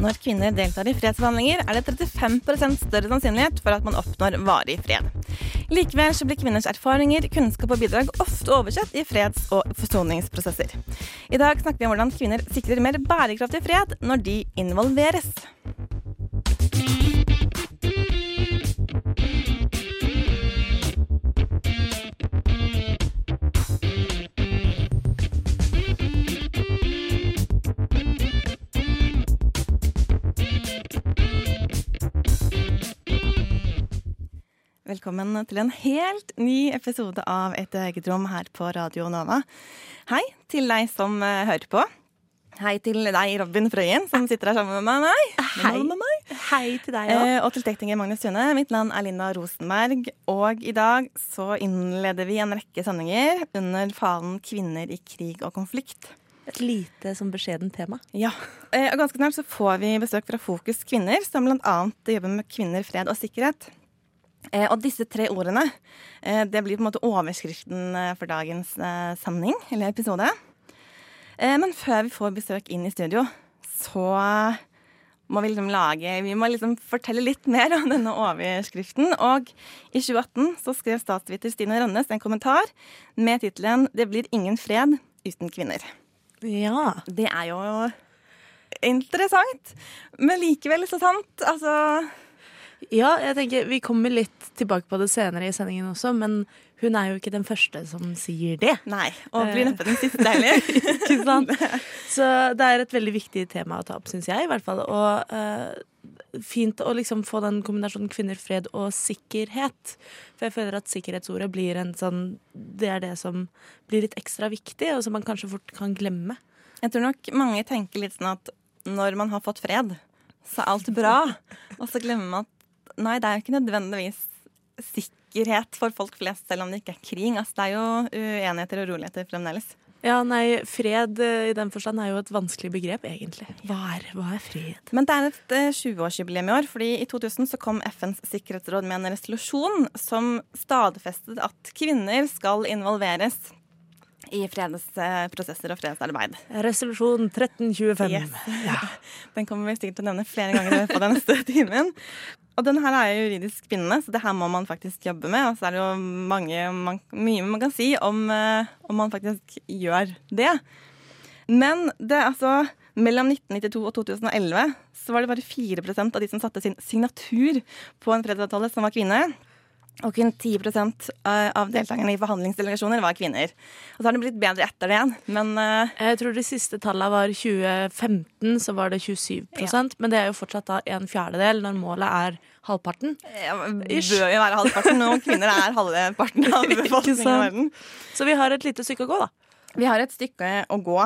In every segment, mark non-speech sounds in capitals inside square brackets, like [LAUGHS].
Når kvinner deltar i fredsforhandlinger, er det 35% større sannsynlighet for at man oppnår varig fred. Likevel så blir kvinners erfaringer, kunnskap og bidrag ofte oversett i freds- og forsoningsprosesser. I dag snakker vi om hvordan kvinner sikrer mer bærekraftig fred når de involveres. Velkommen til en helt ny episode av Et eget rom her på Radio Nova. Hei til deg som eh, hører på. Hei til deg, Robin Frøyen, som sitter her sammen med meg. Hei. Med meg. Hei til deg òg. Eh, og til tekniker Magnus Tune. Mitt navn er Linda Rosenberg. Og i dag så innleder vi en rekke sendinger under falen 'Kvinner i krig og konflikt'. Et lite som beskjedent tema. Ja, eh, og Ganske snart så får vi besøk fra Fokus Kvinner, som bl.a. jobber med kvinner, fred og sikkerhet. Eh, og disse tre ordene eh, det blir på en måte overskriften eh, for dagens sending, eller episode. Men før vi får besøk inn i studio, så må vi liksom lage Vi må liksom fortelle litt mer om denne overskriften. Og i 2018 så skrev statsviter Stine Rønnes en kommentar med tittelen 'Det blir ingen fred uten kvinner'. Ja. Det er jo interessant, men likevel så sant. Altså ja, jeg tenker vi kommer litt tilbake på det senere i sendingen også, men hun er jo ikke den første som sier det. Nei. Og blir neppe den siste heller. [LAUGHS] Ikke sant? [LAUGHS] Så det er et veldig viktig tema å ta opp, syns jeg i hvert fall. Og uh, fint å liksom få den kombinasjonen kvinner, fred og sikkerhet. For jeg føler at sikkerhetsordet blir en sånn Det er det som blir litt ekstra viktig, og som man kanskje fort kan glemme. Jeg tror nok mange tenker litt sånn at når man har fått fred, så er alt bra. [LAUGHS] Og så glemmer man at nei, det er jo ikke nødvendigvis sikkerhet for folk flest, selv om det ikke er krig. Altså, det er jo uenigheter og roligheter fremdeles. Ja, nei, fred eh, i den forstand er jo et vanskelig begrep, egentlig. Hva er, hva er fred? Men det er et eh, 20-årsjubileum i år, fordi i 2000 så kom FNs sikkerhetsråd med en resolusjon som stadfestet at kvinner skal involveres i fredsprosesser og fredsarbeid. Resolusjon 1325. Yes. [LAUGHS] Den kommer vi sikkert til å nevne flere ganger på den neste [LAUGHS] timen. Og den her er jo juridisk bindende, så det her må man faktisk jobbe med. Og så er det jo mange, man, mye man kan si om, eh, om man faktisk gjør det. Men det er altså mellom 1992 og 2011 så var det bare 4% av de som satte sin signatur på en fredsavtale, som var kvinner. Og kun 10% av deltakerne i forhandlingsdelegasjoner var kvinner. Og så har det blitt bedre etter det igjen, men uh, Jeg tror de siste tallene var 2015, så var det 27 ja. Men det er jo fortsatt da en fjerdedel når målet er halvparten. ja, bør jo være halvparten, og kvinner er halvparten av [LAUGHS] befolkningen i verden. Så vi har et lite stykke å gå, da. Vi har et stykke å gå.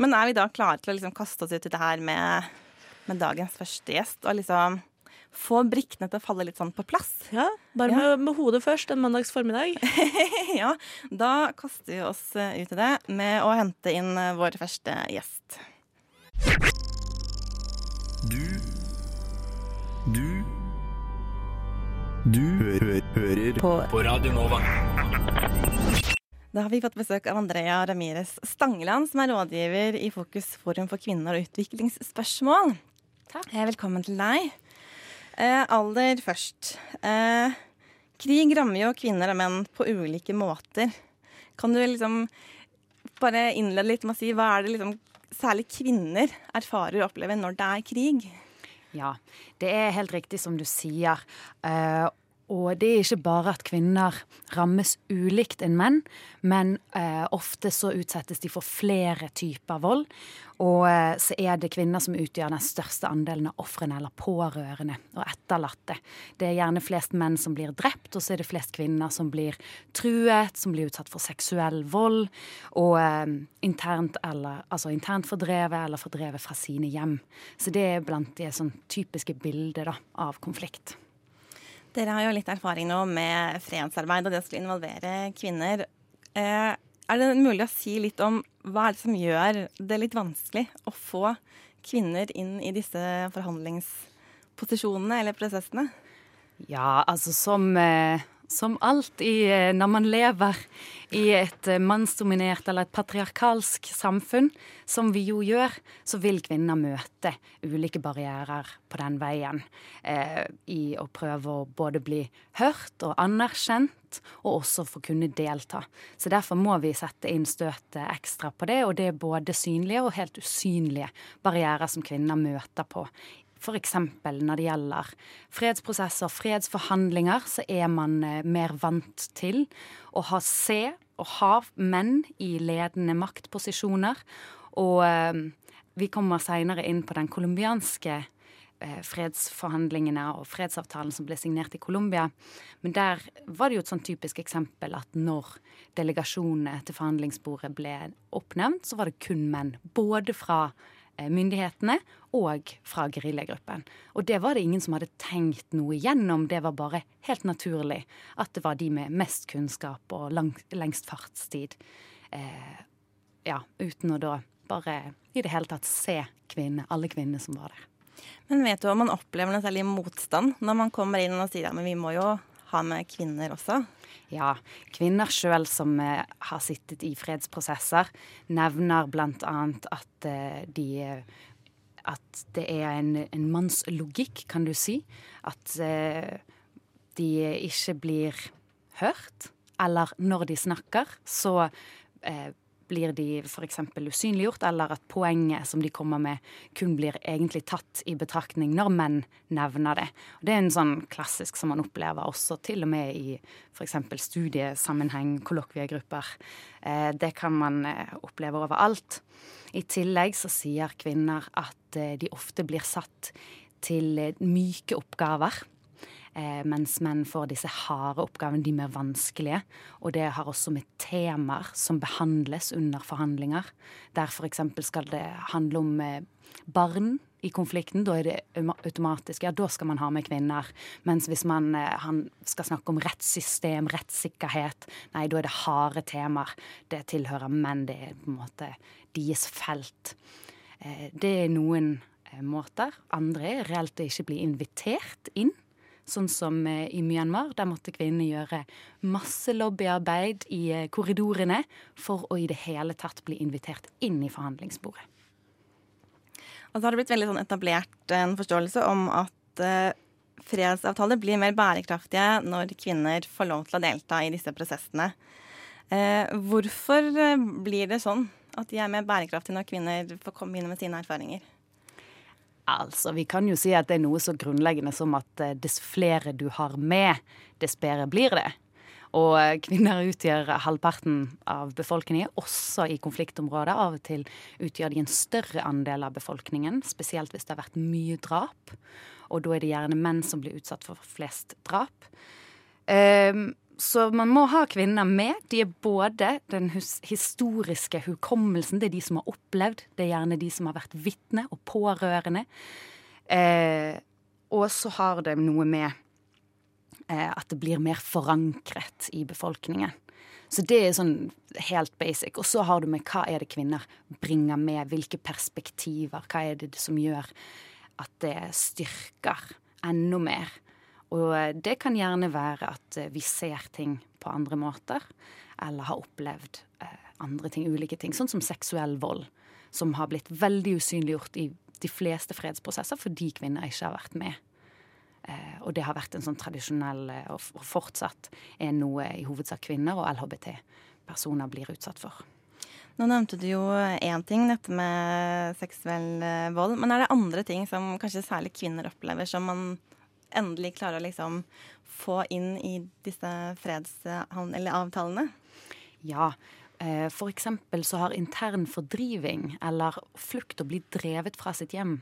Men er vi da klare til å liksom kaste oss ut i det her med, med dagens første gjest? Og liksom få brikkene til å falle litt sånn på plass? Ja, Bare Ja. Med, med hodet først en mandags formiddag. [LAUGHS] ja, da kaster vi oss eh, ut i det med å hente inn eh, vår første gjest. Du Du hø hø hører på. på Radio Nova. Da har vi fått besøk av Andrea Ramires Stangeland, som er rådgiver i Fokus forum for kvinner og utviklingsspørsmål. Takk. Velkommen til deg. Eh, aller først. Eh, krig rammer jo kvinner og menn på ulike måter. Kan du liksom bare innlede litt med å si hva er det liksom særlig kvinner erfarer og opplever når det er krig? Ja, det er helt riktig som du sier. Eh, og det er ikke bare at kvinner rammes ulikt enn menn, men eh, ofte så utsettes de for flere typer vold. Og eh, så er det kvinner som utgjør den største andelen av ofrene eller pårørende og etterlatte. Det er gjerne flest menn som blir drept, og så er det flest kvinner som blir truet, som blir utsatt for seksuell vold, og eh, internt, eller, altså internt fordrevet eller fordrevet fra sine hjem. Så det er blant de sånn typiske bildene av konflikt. Dere har jo litt erfaring nå med fredsarbeid og det å skulle involvere kvinner. Eh, er det mulig å si litt om hva er det som gjør det litt vanskelig å få kvinner inn i disse forhandlingsposisjonene eller prosessene? Ja, altså som, eh, som alt i, eh, når man lever i et eh, mannsdominert eller et patriarkalsk samfunn, som vi jo gjør, så vil kvinner møte ulike barrierer på den veien. Eh, I å prøve å både bli hørt og anerkjent, og også få kunne delta. Så derfor må vi sette inn støtet ekstra på det, og det er både synlige og helt usynlige barrierer som kvinner møter på F.eks. når det gjelder fredsprosesser, fredsforhandlinger, så er man eh, mer vant til å ha se og ha menn i ledende maktposisjoner. Og eh, vi kommer seinere inn på den colombianske eh, fredsforhandlingene og fredsavtalen som ble signert i Colombia. Men der var det jo et sånn typisk eksempel at når delegasjonene til forhandlingsbordet ble oppnevnt, så var det kun menn. Både fra myndighetene og fra geriljagruppen. Og det var det ingen som hadde tenkt noe igjennom, det var bare helt naturlig at det var de med mest kunnskap og lang, lengst fartstid. Eh, ja, uten å da bare i det hele tatt se kvinner, alle kvinnene som var der. Men vet du om man opplever noe særlig motstand når man kommer inn og sier ja, men vi må jo ha med kvinner også? Ja, kvinner sjøl som eh, har sittet i fredsprosesser, nevner bl.a. at eh, de At det er en, en mannslogikk, kan du si. At eh, de ikke blir hørt. Eller når de snakker, så blir de f.eks. usynliggjort, eller at poenget som de kommer med, kun blir egentlig tatt i betraktning når menn nevner det. Det er en sånn klassisk som man opplever også til og med i f.eks. studiesammenheng, kollokviegrupper. Eh, det kan man eh, oppleve overalt. I tillegg så sier kvinner at eh, de ofte blir satt til myke oppgaver. Eh, mens menn får disse harde oppgavene, de mer vanskelige. Og det har også med temaer som behandles under forhandlinger. Der f.eks. skal det handle om eh, barn i konflikten. Da er det automatisk ja, da skal man ha med kvinner. Mens hvis man eh, skal snakke om rettssystem, rettssikkerhet, nei, da er det harde temaer. Det tilhører menn. Det er på en måte deres felt. Det er noen måter. Andre er reelt ikke bli invitert inn sånn som eh, i Myanmar. Der måtte kvinnene gjøre masse lobbyarbeid i eh, korridorene for å i det hele tatt bli invitert inn i forhandlingsbordet. Og så har det blitt veldig sånn etablert en forståelse om at eh, fredsavtaler blir mer bærekraftige når kvinner får lov til å delta i disse prosessene. Eh, hvorfor eh, blir det sånn at de er mer bærekraftige når kvinner får komme inn med sine erfaringer? Altså, Vi kan jo si at det er noe så grunnleggende som at eh, dess flere du har med, dess bedre blir det. Og eh, kvinner utgjør halvparten av befolkningen, også i konfliktområder. Av og til utgjør de en større andel av befolkningen, spesielt hvis det har vært mye drap. Og da er det gjerne menn som blir utsatt for flest drap. Um, så man må ha kvinner med. De er både den historiske hukommelsen, det er de som har opplevd, det er gjerne de som har vært vitne og pårørende. Eh, og så har det noe med eh, at det blir mer forankret i befolkningen. Så det er sånn helt basic. Og så har du med hva er det kvinner bringer med, hvilke perspektiver, hva er det som gjør at det styrker enda mer. Og eh, det kan gjerne være at eh, vi ser ting på andre måter, eller har opplevd eh, andre ting, ulike ting. Sånn som seksuell vold, som har blitt veldig usynliggjort i de fleste fredsprosesser fordi kvinner ikke har vært med. Og det har vært en sånn tradisjonell, og fortsatt er noe i hovedsak kvinner og LHBT-personer blir utsatt for. Nå nevnte du jo én ting, dette med seksuell vold. Men er det andre ting som kanskje særlig kvinner opplever, som man endelig klare å liksom få inn i disse fredsavtalene? Ja. F.eks. for eksempel så har intern fordriving, eller flukt å bli drevet fra sitt hjem,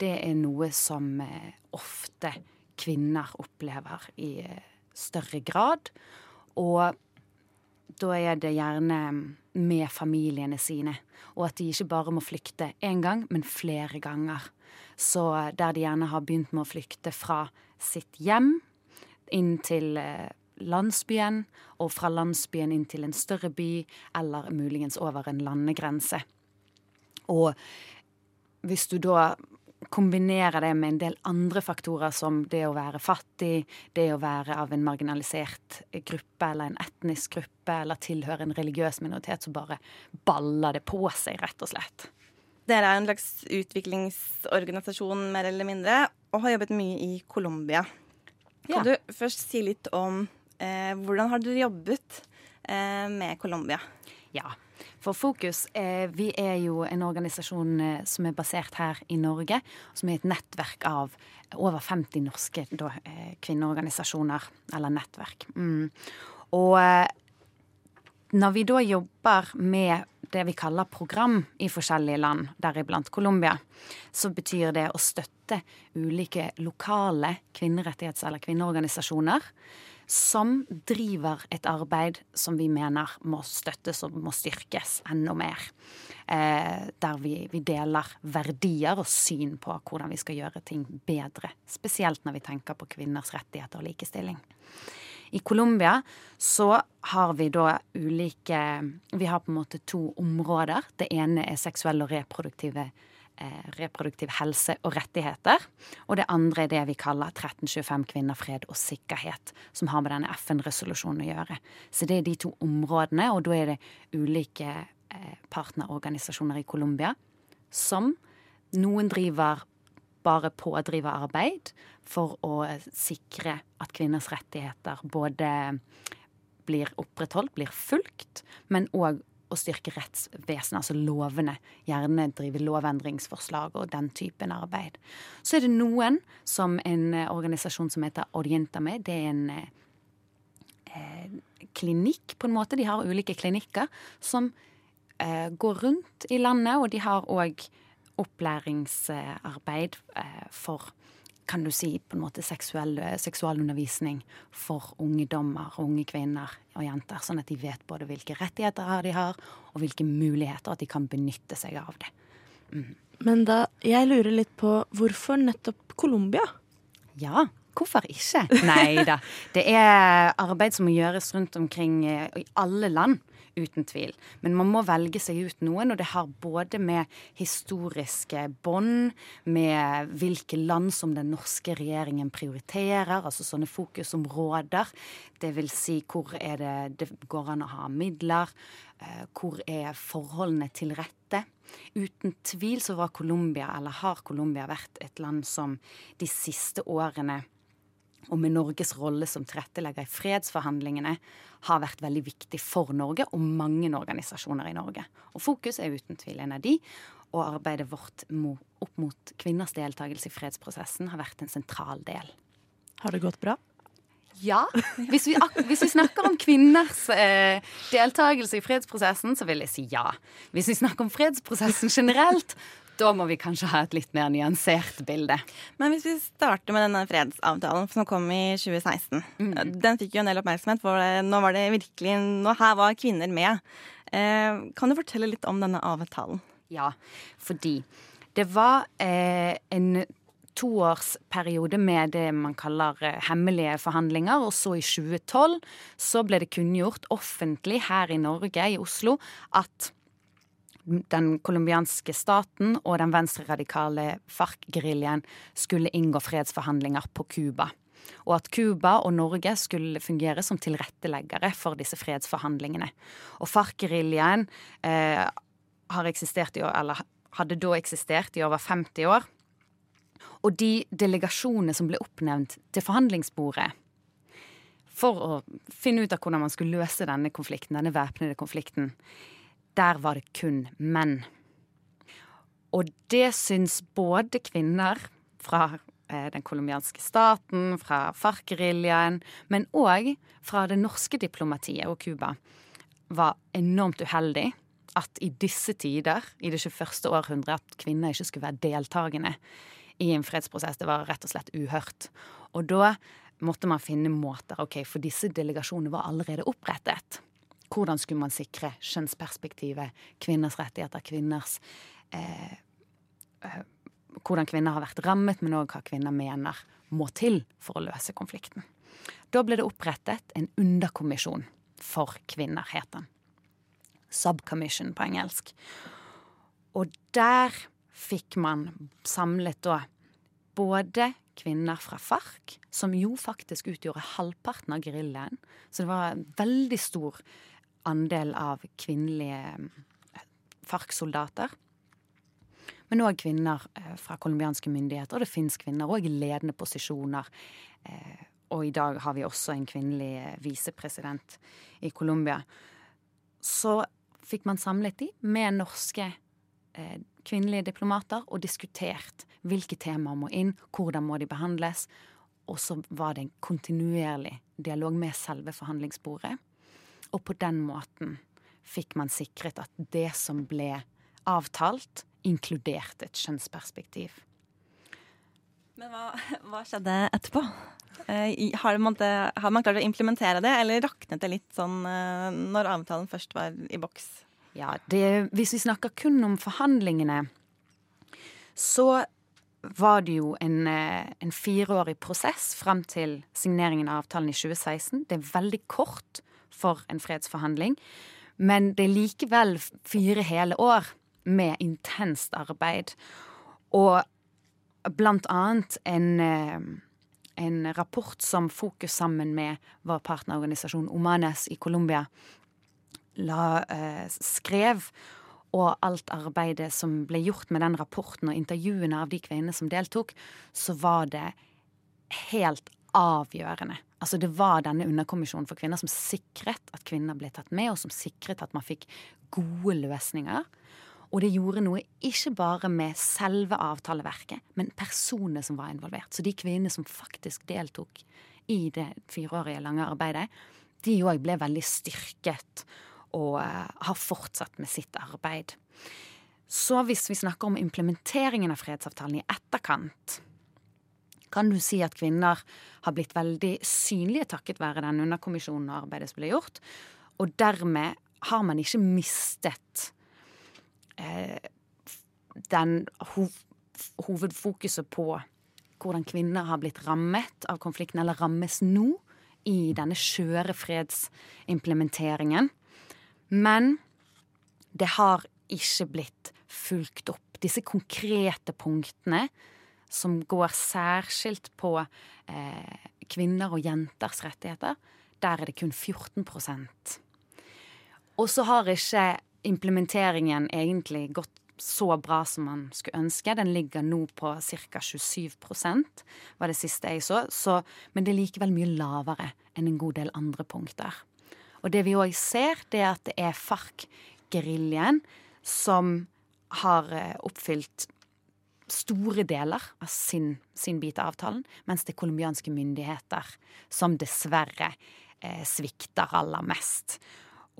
det er noe som eh, ofte kvinner opplever i eh, større grad. Og da er det gjerne med familiene sine. Og at de ikke bare må flykte én gang, men flere ganger. Så der de gjerne har begynt med å flykte fra sitt hjem, inn til eh, landsbyen, og fra landsbyen inn til en større by, eller muligens over en landegrense. Og hvis du da kombinerer det med en del andre faktorer som det å være fattig, det å være av en marginalisert gruppe eller en etnisk gruppe, eller tilhøre en religiøs minoritet, så bare baller det på seg, rett og slett. Dere er en slags utviklingsorganisasjon, mer eller mindre, og har jobbet mye i Colombia. Kan Ja. du først si litt om eh, hvordan har dere jobbet eh, med Colombia? Ja. For Fokus, eh, vi er jo en organisasjon eh, som er basert her i Norge. Som er et nettverk av over 50 norske da, eh, kvinneorganisasjoner, eller nettverk. Mm. Og eh, når vi da jobber med det vi kaller program i forskjellige land, deriblant Colombia, så betyr det å støtte ulike lokale kvinnerettighets- eller kvinneorganisasjoner som driver et arbeid som vi mener må støttes og må styrkes enda mer. Eh, der vi, vi deler verdier og syn på hvordan vi skal gjøre ting bedre. Spesielt når vi tenker på kvinners rettigheter og likestilling. I Colombia så har vi da ulike Vi har på en måte to områder. Det ene er seksuelle og reproduktive eh, reproduktiv helse og rettigheter. Og det andre er det vi kaller 1325 kvinner, fred og sikkerhet, som har med denne FN-resolusjonen å gjøre. Så det er de to områdene, og da er det ulike eh, partnerorganisasjoner i Colombia som noen driver bare pådriverarbeid for å sikre at kvinners rettigheter både blir opprettholdt, blir fulgt, men òg å styrke rettsvesenet, altså lovene. Gjerne drive lovendringsforslag og den typen arbeid. Så er det noen, som en organisasjon som heter Orienta med, det er en eh, klinikk, på en måte. De har ulike klinikker som eh, går rundt i landet, og de har òg opplæringsarbeid eh, for kan du si på en måte seksuell, seksualundervisning for ungdommer, unge kvinner og jenter. Sånn at de vet både hvilke rettigheter de har, og hvilke muligheter at de kan benytte seg av det. Men da, jeg lurer litt på hvorfor nettopp Colombia? Ja, hvorfor ikke? Nei da. Det er arbeid som må gjøres rundt omkring eh, i alle land. Uten tvil. Men man må velge seg ut noen, og det har både med historiske bånd, med hvilke land som den norske regjeringen prioriterer, altså sånne fokusområder. Vil si hvor er det det går an å ha midler, eh, hvor er forholdene til rette. Uten tvil så var Colombia, eller har Colombia vært et land som de siste årene og med Norges rolle som tilrettelegger i fredsforhandlingene, har vært veldig viktig for Norge og mange organisasjoner i Norge. Og Fokus er uten tvil en av de. Og arbeidet vårt opp mot kvinners deltakelse i fredsprosessen har vært en sentral del. Har det gått bra? Ja. [LAUGHS] Hvis vi, ak- hvis vi snakker om kvinners eh, deltakelse i fredsprosessen, så vil jeg si ja. Hvis vi snakker om fredsprosessen generelt, da må vi kanskje ha et litt mer nyansert bilde. Men hvis vi starter med denne fredsavtalen som kom i 2016. Den fikk jo en del oppmerksomhet, for nå var det virkelig Nå her var kvinner med. Eh, kan du fortelle litt om denne avtalen? Ja, fordi det var eh, en toårsperiode med det man kaller eh, hemmelige forhandlinger. Og så i 2012 så ble det kunngjort offentlig her i Norge, i Oslo, at den colombianske staten og den venstreradikale FARC-geriljaen skulle inngå fredsforhandlinger på Cuba. Og at Cuba og Norge skulle fungere som tilretteleggere for disse fredsforhandlingene. Og FARC-geriljaen eh, hadde da eksistert i over 50 år. Og de delegasjonene som ble oppnevnt til forhandlingsbordet for å finne ut av hvordan man skulle løse denne konflikten, denne væpnede konflikten, der var det kun menn. Og det syns både kvinner fra eh, den colombianske staten, fra FARC-geriljaen, men òg fra det norske diplomatiet og Cuba, var enormt uheldig at i disse tider, i det 21. århundret, at kvinner ikke skulle være deltakende i en fredsprosess. Det var rett og slett uhørt. Og da måtte man finne måter. ok, For disse delegasjonene var allerede opprettet. Hvordan skulle man sikre kjønnsperspektivet, kvinners rettigheter, kvinners eh, eh, Hvordan kvinner har vært rammet, men òg hva kvinner mener må til for å løse konflikten. Da ble det opprettet en underkommisjon for kvinner, het den. Subcommission på engelsk. Og der fikk man samlet da både kvinner fra FARC, som jo faktisk utgjorde halvparten av geriljaen. Så det var en veldig stor andel av kvinnelige eh, FARC-soldater. Men òg kvinner eh, fra colombianske myndigheter. Og det fins kvinner òg i ledende posisjoner. Eh, og i dag har vi også en kvinnelig visepresident i Colombia. Så fikk man samlet de med norske kvinnelige diplomater og diskutert hvilke temaer må inn, hvordan må de behandles. Og så var det en kontinuerlig dialog med selve forhandlingsbordet. Og på den måten fikk man sikret at det som ble avtalt, inkluderte et kjønnsperspektiv. Men hva, hva skjedde etterpå? Eh, har, man, har, man, klart å implementere det, eller raknet det litt sånn eh, når avtalen først var i boks? Ja, det, Hvis vi snakker kun om forhandlingene, så var det jo en, eh, en fireårig prosess fram til signeringen av avtalen i 2016. Det er veldig kort for en fredsforhandling, men det er likevel fire hele år med intenst arbeid. Og blant annet en, eh, en rapport som Fokus sammen med vår partnerorganisasjon Omanes i Colombia la, eh, skrev og alt arbeidet som ble gjort med den rapporten og intervjuene av de kvinnene som deltok, så var det helt avgjørende. Altså Det var denne underkommisjonen for kvinner som sikret at kvinner ble tatt med, og som sikret at man fikk gode løsninger. Og det gjorde noe ikke bare med selve avtaleverket, men personene som var involvert. Så de kvinnene som faktisk deltok i det fireårige lange arbeidet, de òg ble veldig styrket og eh, har fortsatt med sitt arbeid. Så hvis vi snakker om implementeringen av fredsavtalen i etterkant, kan du si at kvinner har blitt veldig synlige takket være den underkommisjonen og arbeidet som ble gjort. Og dermed har man ikke mistet eh, den hov hovedfokuset på hvordan kvinner har blitt rammet av konflikten, eller rammes nå, i denne skjøre fredsimplementeringen. Men det har ikke blitt fulgt opp. Disse konkrete punktene som går særskilt på eh, kvinner og jenters rettigheter, der er det kun 14% Og så har ikke implementeringen egentlig gått så bra som man skulle ønske. Den ligger nå på ca. 27% var det siste jeg så. så. Men det er likevel mye lavere enn en god del andre punkter. Og det vi òg ser, det er at det er FARC-geriljaen som har eh, oppfylt store deler av sin, sin bit av avtalen, mens det er colombianske myndigheter som dessverre eh, svikter aller mest.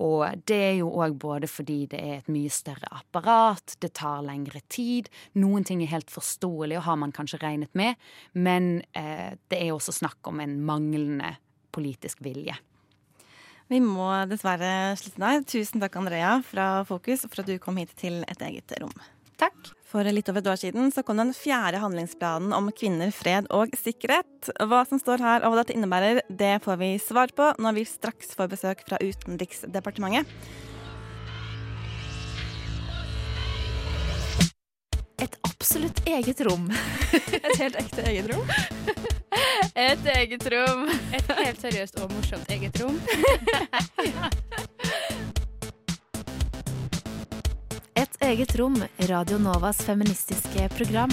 Og det er jo òg både fordi det er et mye større apparat, det tar lengre tid. Noen ting er helt forståelig og har man kanskje regnet med, men eh, det er også snakk om en manglende politisk vilje. Vi må dessverre slutte der. Tusen takk, Andrea fra Fokus, for at du kom hit til et eget rom. Takk. For litt over et år siden så kom den fjerde handlingsplanen om kvinner, fred og sikkerhet. Hva som står her og hva dette innebærer, det får vi svar på når vi straks får besøk fra Utenriksdepartementet. Et absolutt eget rom. [LAUGHS] Et helt ekte eget rom? [LAUGHS] Et eget rom. Et helt seriøst og morsomt eget rom. [LAUGHS] Et eget rom, Radio Novas feministiske program.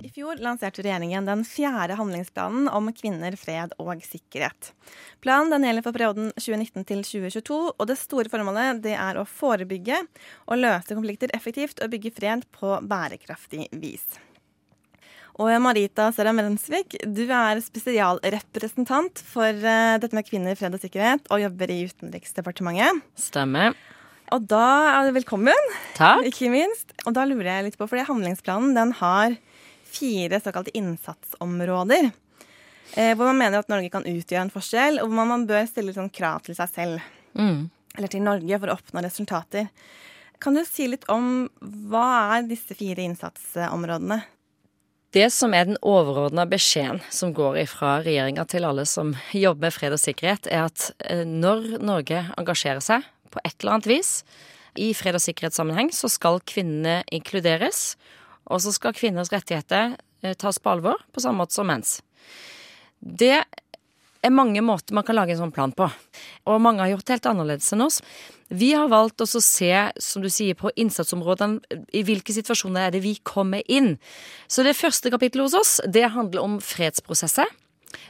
I fjor lanserte regjeringen den fjerde handlingsplanen om kvinner, fred og sikkerhet. Planen gjelder for perioden 2019 til 2022, og det store formålet det er å forebygge og løse konflikter effektivt og bygge fred på bærekraftig vis. Og Marita Søram Rensvik, du er spesialrepresentant for uh, dette med kvinner, fred og sikkerhet, og jobber i Utenriksdepartementet. Stemmer. Og da er velkommen. Takk. Ikke minst. Og da lurer jeg litt på, fordi handlingsplanen den har fire såkalte innsatsområder. Eh, hvor man mener at Norge kan utgjøre en forskjell, og hvor man bør stille sånn krav til seg selv. Mm. Eller til Norge for å oppnå resultater. Kan du si litt om hva er disse fire innsatsområdene? Det som er den overordna beskjeden som går ifra regjeringa til alle som jobber med fred og sikkerhet, er at eh, når Norge engasjerer seg på et eller annet vis i fred- og sikkerhetssammenheng, så skal kvinnene inkluderes. Og så skal kvinners rettigheter eh, tas på alvor, på samme måte som menns. Det er mange måter man kan lage en sånn plan på. Og mange har gjort det helt annerledes enn oss. Vi har valgt å se, som du sier, på innsatsområdene. I hvilke situasjoner er det vi kommer inn? Så det første kapittelet hos oss, det handler om fredsprosesser.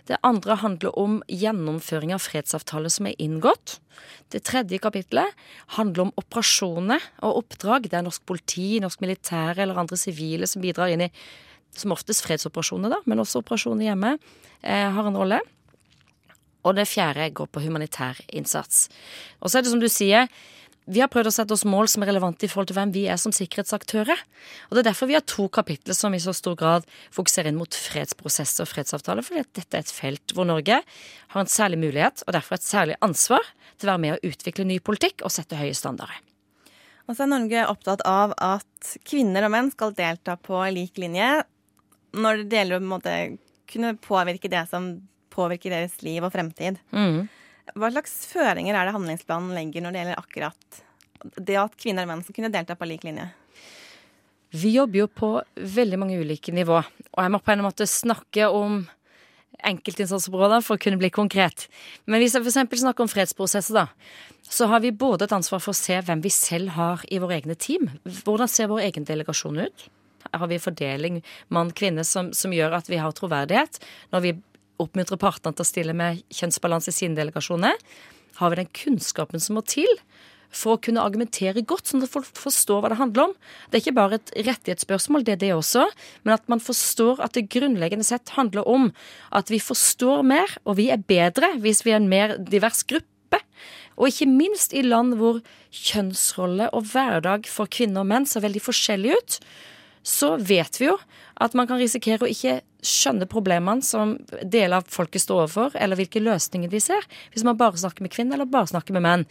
Det andre handler om gjennomføring av fredsavtaler som er inngått. Det tredje kapittelet handler om operasjoner og oppdrag. Det er norsk politi, norsk militære eller andre sivile som bidrar inn i som oftest fredsoperasjoner, da, men også operasjoner hjemme, eh, har en rolle. Og det fjerde går på humanitær innsats. Og så er det som du sier, vi har prøvd å sette oss mål som er relevante i forhold til hvem vi er som sikkerhetsaktører. Og det er derfor vi har to kapitler som i så stor grad fokuserer inn mot fredsprosess og fredsavtaler, fordi dette er et felt hvor Norge har en særlig mulighet, og derfor et særlig ansvar, til å være med å utvikle ny politikk og sette høye standarder. Og så er Norge opptatt av at kvinner og menn skal delta på lik linje når det gjelder å kunne påvirke det som påvirker deres liv og fremtid. Mm. Hva slags føringer er det handlingsplanen legger når det gjelder akkurat det at kvinner og menn skal kunne delta på lik linje? Vi jobber jo på veldig mange ulike nivå, og jeg må på en måte snakke om enkeltinnsatsområder for å kunne bli konkret. Men hvis jeg f.eks. snakker om fredsprosesser, da, så har vi både et ansvar for å se hvem vi selv har i våre egne team. Hvordan ser vår egen delegasjon ut? Her har vi fordeling mann-kvinne som, som gjør at vi har troverdighet. Når vi oppmuntrer partene til å stille med kjønnsbalanse i sine delegasjoner, har vi den kunnskapen som må til for å kunne argumentere godt, sånn at folk forstår hva det handler om. Det er ikke bare et rettighetsspørsmål, det er det også, men at man forstår at det grunnleggende sett handler om at vi forstår mer, og vi er bedre hvis vi er en mer divers gruppe. Og ikke minst i land hvor kjønnsrolle og hverdag for kvinner og menn ser veldig forskjellig ut, så vet vi jo at man kan risikere å ikke skjønne problemene som deler av folket står overfor, eller hvilke løsninger de ser, hvis man bare snakker med kvinner eller bare snakker med menn.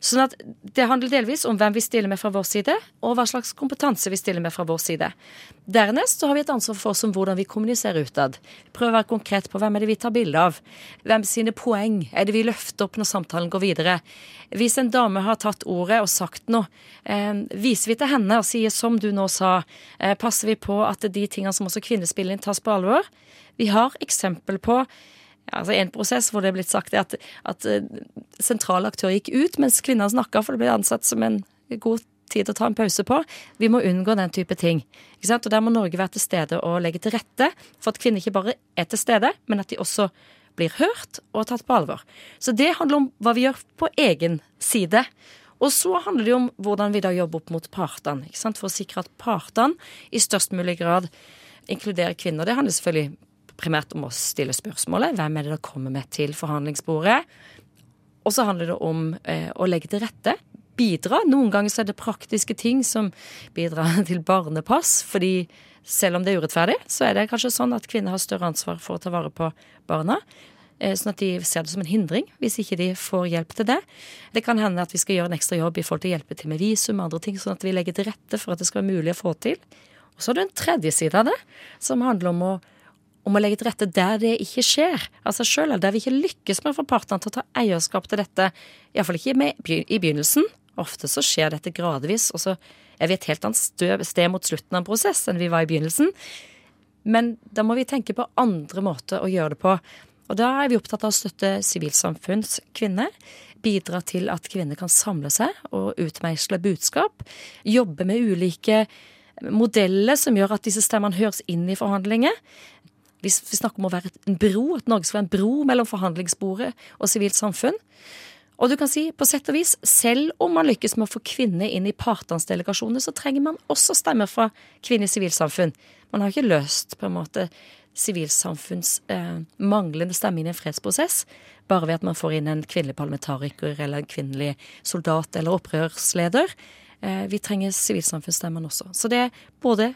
Sånn at det handler delvis om hvem vi stiller med fra vår side, og hva slags kompetanse vi stiller med fra vår side. Dernest så har vi et ansvar for oss om hvordan vi kommuniserer utad. Prøve å være konkret på hvem er det vi tar bilde av. Hvem sine poeng er det vi løfter opp når samtalen går videre. Hvis en dame har tatt ordet og sagt noe, eh, viser vi til henne og sier som du nå sa, eh, passer vi på at de tingene som også kvinner spiller inn, tas på alvor. Vi har eksempel på altså en prosess hvor det er blitt sagt at, at eh, sentrale aktører gikk ut mens kvinner snakka, for det ble ansett som en god tid å ta en pause på. Vi må unngå den type ting. Og Der må Norge være til stede og legge til rette for at kvinner ikke bare er til stede, men at de også blir hørt og tatt på alvor. Så det handler om hva vi gjør på egen side. Og så handler det om hvordan vi da jobber opp mot partene, for å sikre at partene i størst mulig grad inkluderer kvinner. Det handler selvfølgelig primært om å stille spørsmålet hvem er det da kommer med til forhandlingsbordet. Og så handler det om eh, å legge til rette. Bidra. Noen ganger så er det praktiske ting som bidrar [LAUGHS] til barnepass. fordi selv om det er urettferdig, så er det kanskje sånn at kvinner har større ansvar for å ta vare på barna. eh, Sånn at de ser det som en hindring hvis ikke de får hjelp til det. Det kan hende at vi skal gjøre en ekstra jobb i forhold til å hjelpe til med visum og andre ting, sånn at vi legger til rette for at det skal være mulig å få til. Og så har du en tredje side av det, som handler om å, om å legge til rette der det ikke skjer av seg sjøl, eller der vi ikke lykkes med å få partene til å ta eierskap til dette. Iallfall ikke med, i begynnelsen. Ofte så skjer dette gradvis, og så er vi et helt annet sted mot slutten av en prosess enn vi var i begynnelsen. Men da må vi tenke på andre måter å gjøre det på. Og da er vi opptatt av å støtte sivilsamfunnskvinner. Bidra til at kvinner kan samle seg og utmeisle budskap. Jobbe med ulike modeller som gjør at disse stemmene høres inn i forhandlinger. Vi snakker om å være en bro, at Norge skal være en bro mellom forhandlingsbordet og sivilt samfunn. Og du kan si, på sett og vis, selv om man lykkes med å få kvinner inn i partenes delegasjoner, så trenger man også stemmer fra kvinner i sivilsamfunn. Man har ikke løst på en måte sivilsamfunns eh, manglende stemme inn i en fredsprosess bare ved at man får inn en kvinnelig parlamentariker eller en kvinnelig soldat eller opprørsleder. Eh, vi trenger sivilsamfunnsstemmen også. Så det er både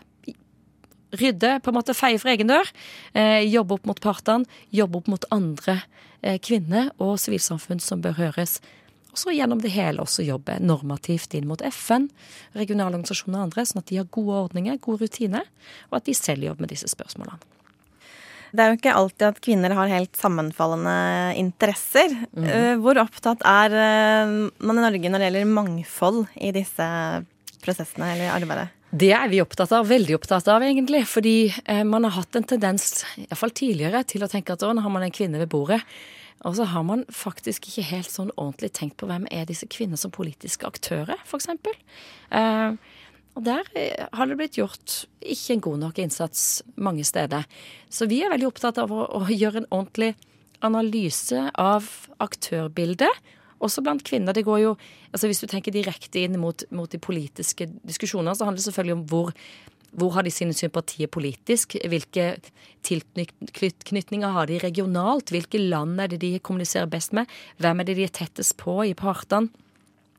rydde, på en måte feie for egen dør, eh, jobbe opp mot partene, jobbe opp mot andre eh, kvinner og sivilsamfunn som bør høres. Og så gjennom det hele også jobbe normativt inn mot FN, regionale organisasjoner og andre, sånn at de har gode ordninger, gode rutiner, og at de selv jobber med disse spørsmålene. Det er jo ikke alltid at kvinner har helt sammenfallende interesser. Mm. Hvor opptatt er eh, man i Norge når det gjelder mangfold i disse prosessene eller arbeidet? Det er vi opptatt av, veldig opptatt av egentlig. Fordi eh, man har hatt en tendens, iallfall tidligere, til å tenke at nå har man en kvinne ved bordet. Og så har man faktisk ikke helt sånn ordentlig tenkt på hvem er disse kvinnene som politiske aktører, f.eks. Eh, og der eh, har det blitt gjort ikke en god nok innsats mange steder. Så vi er veldig opptatt av å, å gjøre en ordentlig analyse av aktørbildet. Også blant kvinner. Det går jo, altså Hvis du tenker direkte inn mot, mot de politiske diskusjoner, så handler det selvfølgelig om hvor, hvor har de sine sympatier politisk? Hvilke tilknytninger har de regionalt? Hvilke land er det de kommuniserer best med? Hvem er det de er tettest på i partene?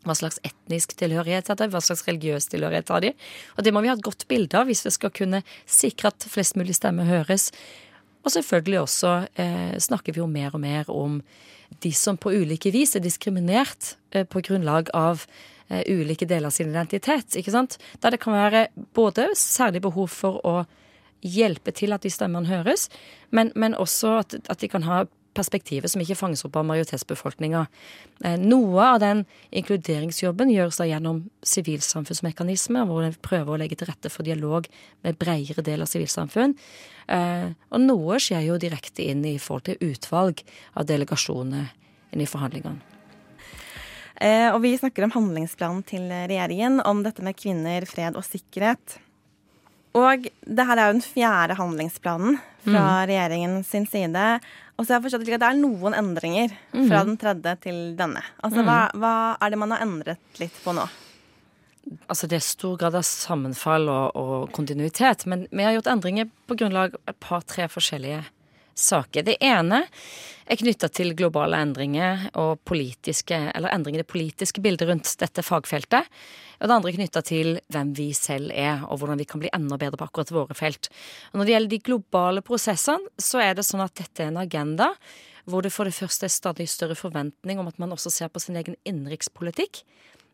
Hva slags etnisk tilhørighet har de? Hva slags religiøs tilhørighet har de? Og det må vi ha et godt bilde av hvis vi skal kunne sikre at flest mulig stemmer høres. Og selvfølgelig også eh, snakker vi jo mer og mer om de som på ulike vis er diskriminert eh, på grunnlag av eh, ulike deler av sin identitet. ikke sant? Der det kan være både særlig behov for å hjelpe til at de stemmene høres, men, men også at, at de kan ha perspektivet som ikke fanges opp av majoritetsbefolkninga. Eh, noe av den inkluderingsjobben gjøres da gjennom sivilsamfunnsmekanismer, hvor en prøver å legge til rette for dialog med bredere del av sivilsamfunn. Eh, og noe skjer jo direkte inn i forhold til utvalg av delegasjoner inn i forhandlingene. Eh, og vi snakker om handlingsplanen til regjeringen om dette med kvinner, fred og sikkerhet. Og det her er jo den fjerde handlingsplanen fra mm. regjeringen sin side. Og så har jeg forstått at det er noen endringer fra mm. den tredje til denne. Altså, hva, hva, er det man har endret litt på nå? Altså, det er stor grad av sammenfall og, og kontinuitet. Men vi har gjort endringer på grunnlag av et par-tre forskjellige saker. Det ene er knytta til globale endringer og endringer i det politiske bildet rundt dette fagfeltet. Og det andre er knytta til hvem vi selv er, og hvordan vi kan bli enda bedre på akkurat våre felt. Og når det gjelder de globale prosessene, så er det sånn at dette er en agenda hvor det for det første er stadig større forventning om at man også ser på sin egen innenrikspolitikk.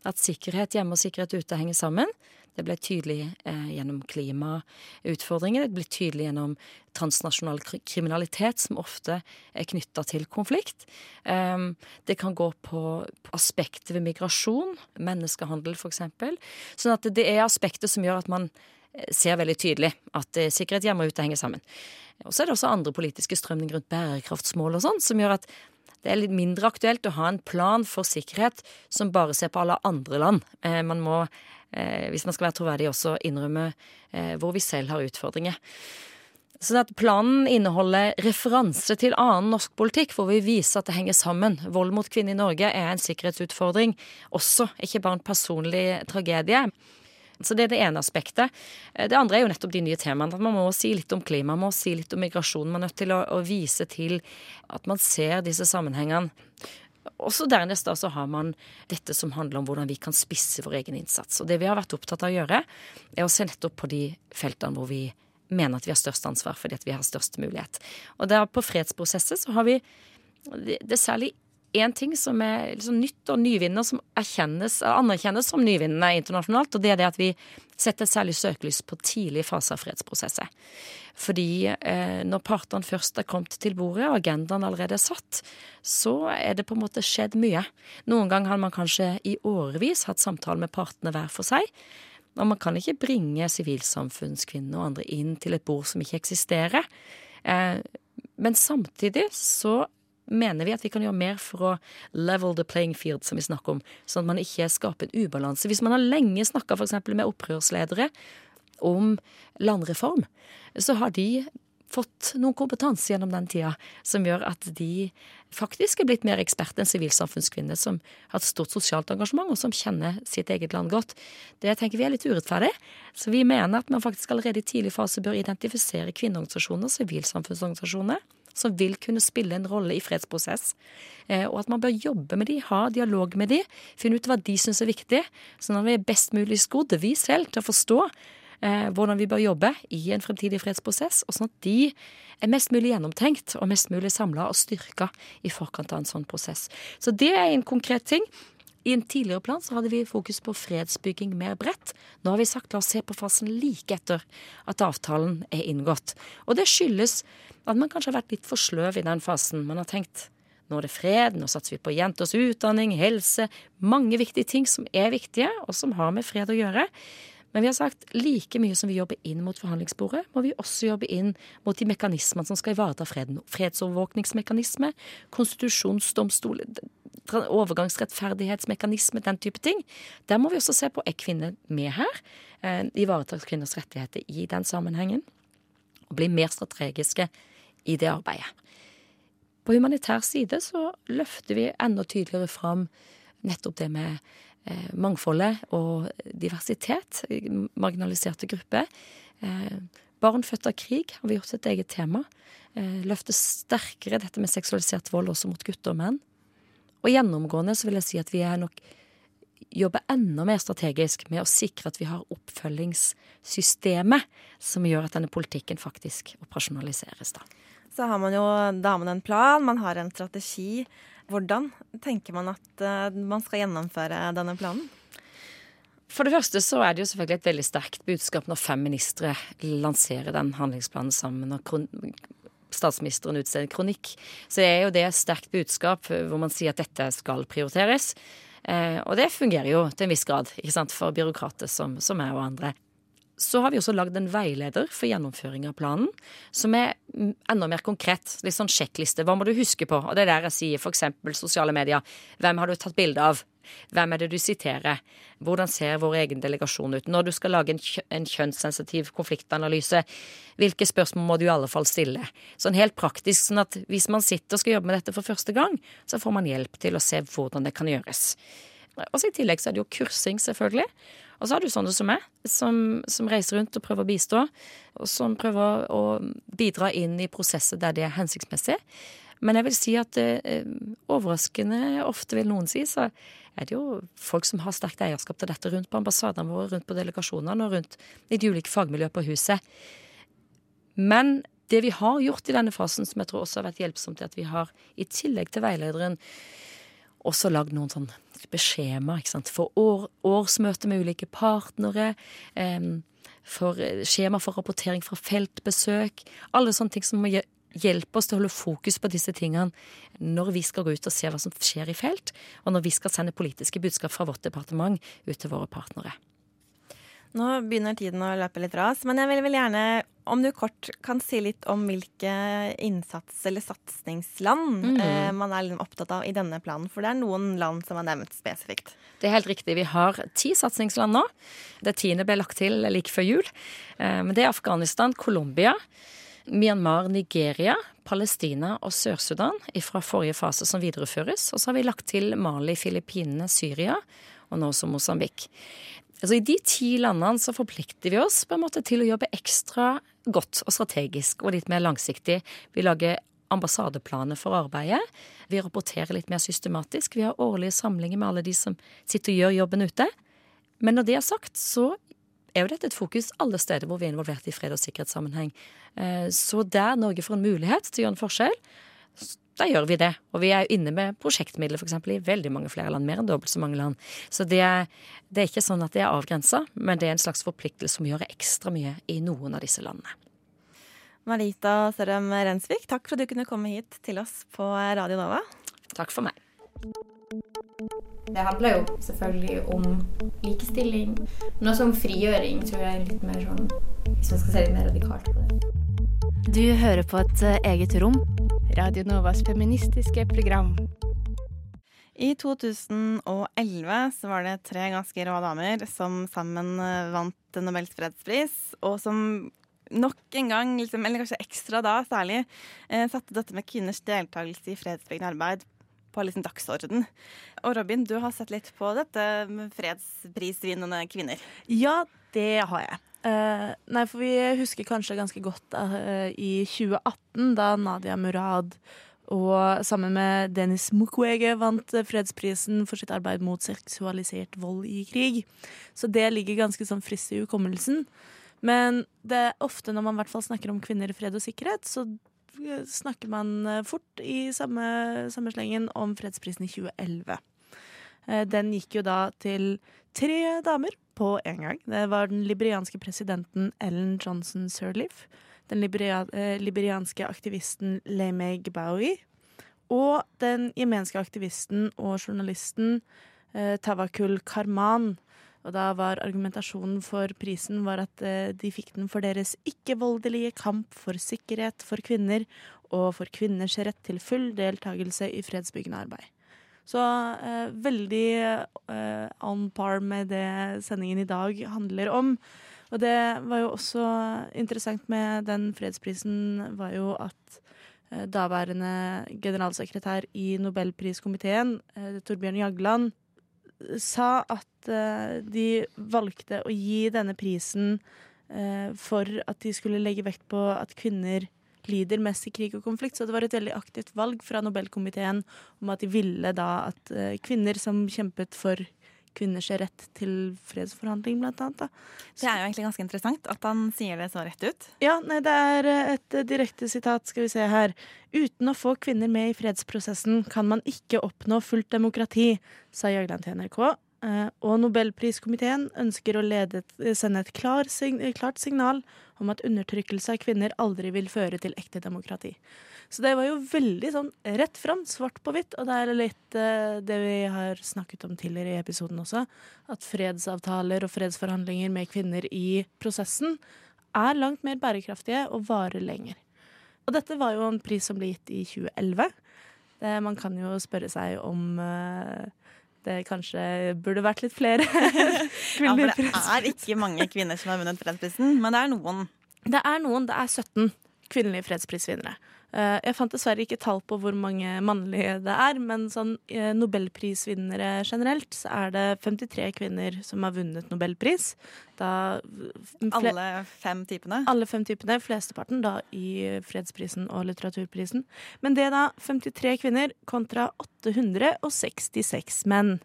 At sikkerhet hjemme og sikkerhet ute henger sammen. Det ble tydelig eh, gjennom klimautfordringer. Det ble tydelig gjennom transnasjonal kriminalitet, som ofte er knytta til konflikt. Um, det kan gå på, på aspekter ved migrasjon, menneskehandel f.eks. Sånn at det er aspekter som gjør at man eh, ser veldig tydelig at eh, sikkerhet hjemme og ute henger sammen. Og så er det også andre politiske strømninger rundt bærekraftsmål og sånn, som gjør at det er litt mindre aktuelt å ha en plan for sikkerhet som bare ser på alle andre land. Eh, man må eh, hvis man skal være troverdig, også innrømme eh, hvor vi selv har utfordringer. Sånn at Planen inneholder referanse til annen norsk politikk, hvor vi viser at det henger sammen. Vold mot kvinner i Norge er en sikkerhetsutfordring også, ikke bare en personlig tragedie. Så det er det ene aspektet. Eh, det andre er jo nettopp de nye temaene. At man må si litt om klima, man må si litt om migrasjon. Man er nødt til å, å vise til at man ser disse sammenhengene. Også dernest da så har man dette som handler om hvordan vi kan spisse vår egen innsats. Og det vi har vært opptatt av å gjøre, er å se nettopp på de feltene hvor vi mener at vi har størst ansvar fordi at vi har størst mulighet. Og der på fredsprosesset så har vi Det er særlig én ting som er liksom nytt og nyvinnende, som erkjennes, anerkjennes som nyvinnende internasjonalt, og det er det at vi setter særlig søkelys på tidlig fase av fredsprosesset. Fordi eh, når partene først er kommet til bordet, og agendaen allerede er satt, så er det på en måte skjedd mye. Noen ganger har man kanskje i årevis hatt samtaler med partene hver for seg. Og man kan ikke bringe sivilsamfunnskvinner og andre inn til et bord som ikke eksisterer. Eh, men samtidig så mener vi at vi kan gjøre mer for å level the playing field, som vi snakker om, sånn at man ikke skaper en ubalanse. Hvis man har lenge snakka f.eks. med opprørsledere om landreform, så har de fått noen kompetanse gjennom den tida som gjør at de faktisk er blitt mer ekspert enn sivilsamfunnskvinner som har et stort sosialt engasjement, og som kjenner sitt eget land godt. Det tenker vi er litt urettferdig. Så vi mener at man faktisk allerede i tidlig fase bør identifisere kvinneorganisasjoner, sivilsamfunnsorganisasjoner, som vil kunne spille en rolle i fredsprosess. Eh, og at man bør jobbe med de, ha dialog med de, finne ut hva de syns er viktig, sånn at vi er best mulig skodd, vi selv, til å forstå eh, hvordan vi bør jobbe i en fremtidig fredsprosess, og sånn at de er mest mulig gjennomtenkt og mest mulig samla og styrka i forkant av en sånn prosess. Så det er en konkret ting. I en tidligere plan så hadde vi fokus på fredsbygging mer bredt. Nå har vi sagt la oss se på fasen like etter at avtalen er inngått. Og det skyldes at man kanskje har vært litt for sløv i den fasen. Man har tenkt nå er det fred, nå satser vi på jenters utdanning, helse Mange viktige ting som er viktige, og som har med fred å gjøre. Men vi har sagt like mye som vi jobber inn mot forhandlingsbordet, må vi også jobbe inn mot de mekanismene som skal ivareta freden. Fredsovervåkningsmekanisme, konstitusjonsdomstol, overgangsrettferdighetsmekanisme, den type ting. Der må vi også se på er kvinner med her. Eh, ivaretar kvinners rettigheter i den sammenhengen. Og bli mer strategiske i det arbeidet. På humanitær side så løfter vi enda tydeligere fram nettopp det med eh, mangfoldet og diversitet. Marginaliserte grupper. Eh, barn født av krig har vi gjort et eget tema. Eh, løfter sterkere dette med seksualisert vold også mot gutter og menn. Og gjennomgående så vil jeg si at vi er nok jobber enda mer strategisk med å sikre at vi har oppfølgingssystemet som gjør at denne politikken faktisk operasjonaliseres. da. Så har man jo da har man en plan, man har en strategi. Hvordan tenker man at uh, man skal gjennomføre denne planen? For det første så er det jo selvfølgelig et veldig sterkt budskap når fem ministre lanserer den handlingsplanen sammen. og statsministeren utsteder kronikk, så er jo det et sterkt budskap hvor man sier at dette skal prioriteres. Eh, og det fungerer jo til en viss grad ikke sant, for byråkrater som, som meg og andre. Så har vi også lagd en veileder for gjennomføring av planen, som er enda mer konkret. Litt sånn sjekkliste. Hva må du huske på? Og det er der jeg sier f.eks. sosiale medier. Hvem har du tatt bilde av? Hvem er det du siterer? Hvordan ser vår egen delegasjon ut? Når du skal lage en, kjø en kjønnssensitiv konfliktanalyse, hvilke spørsmål må du i alle fall stille? Sånn helt praktisk, sånn at hvis man sitter og skal jobbe med dette for første gang, så får man hjelp til å se hvordan det kan gjøres. Og så I tillegg så er det jo kursing, selvfølgelig. Og så har du sånne som meg, som, som, reiser rundt og prøver å bistå. Og som prøver å bidra inn i prosesser der det er hensiktsmessig. Men jeg vil si at eh, overraskende ofte, vil noen si, så er det jo folk som har sterkt eierskap til dette rundt på ambassadene våre, rundt på delegasjonene og rundt i de ulike fagmiljøene på huset. Men det vi har gjort i denne fasen, som jeg tror også har vært hjelpsomt, er at vi har i tillegg til veilederen også lagd noen sånn skjema for år, årsmøte med ulike partnere. Um, for skjema for rapportering fra feltbesøk. Alle sånne ting som må hjelpe oss til å holde fokus på disse tingene når vi skal gå ut og se hva som skjer i felt, og når vi skal sende politiske budskap fra vårt departement ut til våre partnere. Nå begynner tiden å løpe litt ras, men jeg vil, vil gjerne om du kort kan si litt om hvilke innsats- eller satsingsland mm. eh, man er liksom opptatt av i denne planen. For det er noen land som er nevnt spesifikt. Det er helt riktig. Vi har ti satsingsland nå. Det tiende ble lagt til like før jul. Eh, men det er Afghanistan, Colombia, Myanmar, Nigeria, Palestina og Sør-Sudan fra forrige fase som videreføres. Og så har vi lagt til Mali, Filippinene, Syria og nå også Mosambik. Altså I de ti landene så forplikter vi oss på en måte til å jobbe ekstra godt og strategisk og litt mer langsiktig. Vi lager ambassadeplaner for arbeidet. Vi rapporterer litt mer systematisk. Vi har årlige samlinger med alle de som sitter og gjør jobben ute. Men når det er sagt, så er jo dette et fokus alle steder hvor vi er involvert i fred- og sikkerhetssammenheng. Eh, så der Norge får en mulighet til å gjøre en forskjell, da gjør vi det. Og vi er jo inne med prosjektmidler for eksempel, i veldig mange flere land, mer enn dobbelt så mange land. Så det er, det er ikke sånn at det er avgrensa, men det er en slags forpliktelse som gjør ekstra mye i noen av disse landene. Marita Sørem Rensvik, takk for at du kunne komme hit til oss på Radio Nova. Takk for meg. Det handler jo selvfølgelig om likestilling. Men også om frigjøring, tror jeg er litt mer sånn Hvis man skal se litt mer radikalt på det. Du hører på et eh, eget rom. Radio Novas feministiske program. I 2011 så var det tre ganske rå damer som sammen eh, vant Nobels fredspris, og som nok en gang, liksom, eller kanskje ekstra da særlig, eh, satte dette med kvinners deltakelse i fredsbyggende arbeid på liksom dagsorden. Og Robin, du har sett litt på dette med fredsprisvinnende kvinner. Ja, det har jeg. Uh, nei, for vi husker kanskje ganske godt uh, i 2018, da Nadia Murad og sammen med Dennis Mukwege vant fredsprisen for sitt arbeid mot seksualisert vold i krig. Så det ligger ganske sånn friskt i hukommelsen. Men det er ofte når man fall snakker om kvinner, fred og sikkerhet, så eh, snakker man eh, fort i samme, samme slengen om fredsprisen i 2011. Eh, Den gikk jo da til tre damer på en gang. Det var den liberianske presidenten Ellen Johnson Sirleaf, den liberia, eh, liberianske aktivisten Lemay Gbawi og den jemenske aktivisten og journalisten eh, Tawakul Karman. Og da var argumentasjonen for prisen var at eh, de fikk den for deres ikke-voldelige kamp for sikkerhet for kvinner og for kvinners rett til full deltakelse i fredsbyggende arbeid. Så eh, veldig eh, on par med det sendingen i dag handler om. Og det var jo også interessant med den fredsprisen, var jo at eh, daværende generalsekretær i Nobelpriskomiteen, eh, Torbjørn Jagland, sa at eh, de valgte å gi denne prisen eh, for at de skulle legge vekt på at kvinner lider mest i krig og konflikt. Så det var et veldig aktivt valg fra Nobelkomiteen om at de ville da at eh, kvinner som kjempet for kvinners rett til fredsforhandling, blant annet. Da. Det er jo egentlig ganske interessant at han sier det så rett ut. Ja, nei, det er eh, et eh, direkte sitat, skal vi se her. Uten å få kvinner med i fredsprosessen kan man ikke oppnå fullt demokrati, sa Jagland til NRK. Eh, Og Nobelpriskomiteen ønsker å lede, sende et klar, klart signal om at undertrykkelse av kvinner aldri vil føre til ekte demokrati. Så det var jo veldig sånn rett fram, svart på hvitt, og det er litt eh, det vi har snakket om tidligere i episoden også, at fredsavtaler og fredsforhandlinger med kvinner i prosessen er langt mer bærekraftige og varer lenger. Og dette var jo en pris som ble gitt i 2011. Det, man kan jo spørre seg om eh, det kanskje burde vært litt flere [LAUGHS] Ja, for det er ikke mange kvinner som har vunnet fredsprisen, men det er noen. Det er noen, det er 17 kvinnelige fredsprisvinnere. Eh, Jeg fant dessverre ikke tall på hvor mange mannlige det er, men sånn eh, nobelprisvinnere generelt, så er det 53 kvinner som har vunnet nobelpris. Da Alle fem typene. alle fem typene, flesteparten da i fredsprisen og litteraturprisen. Men det er da 53 kvinner kontra 866 menn.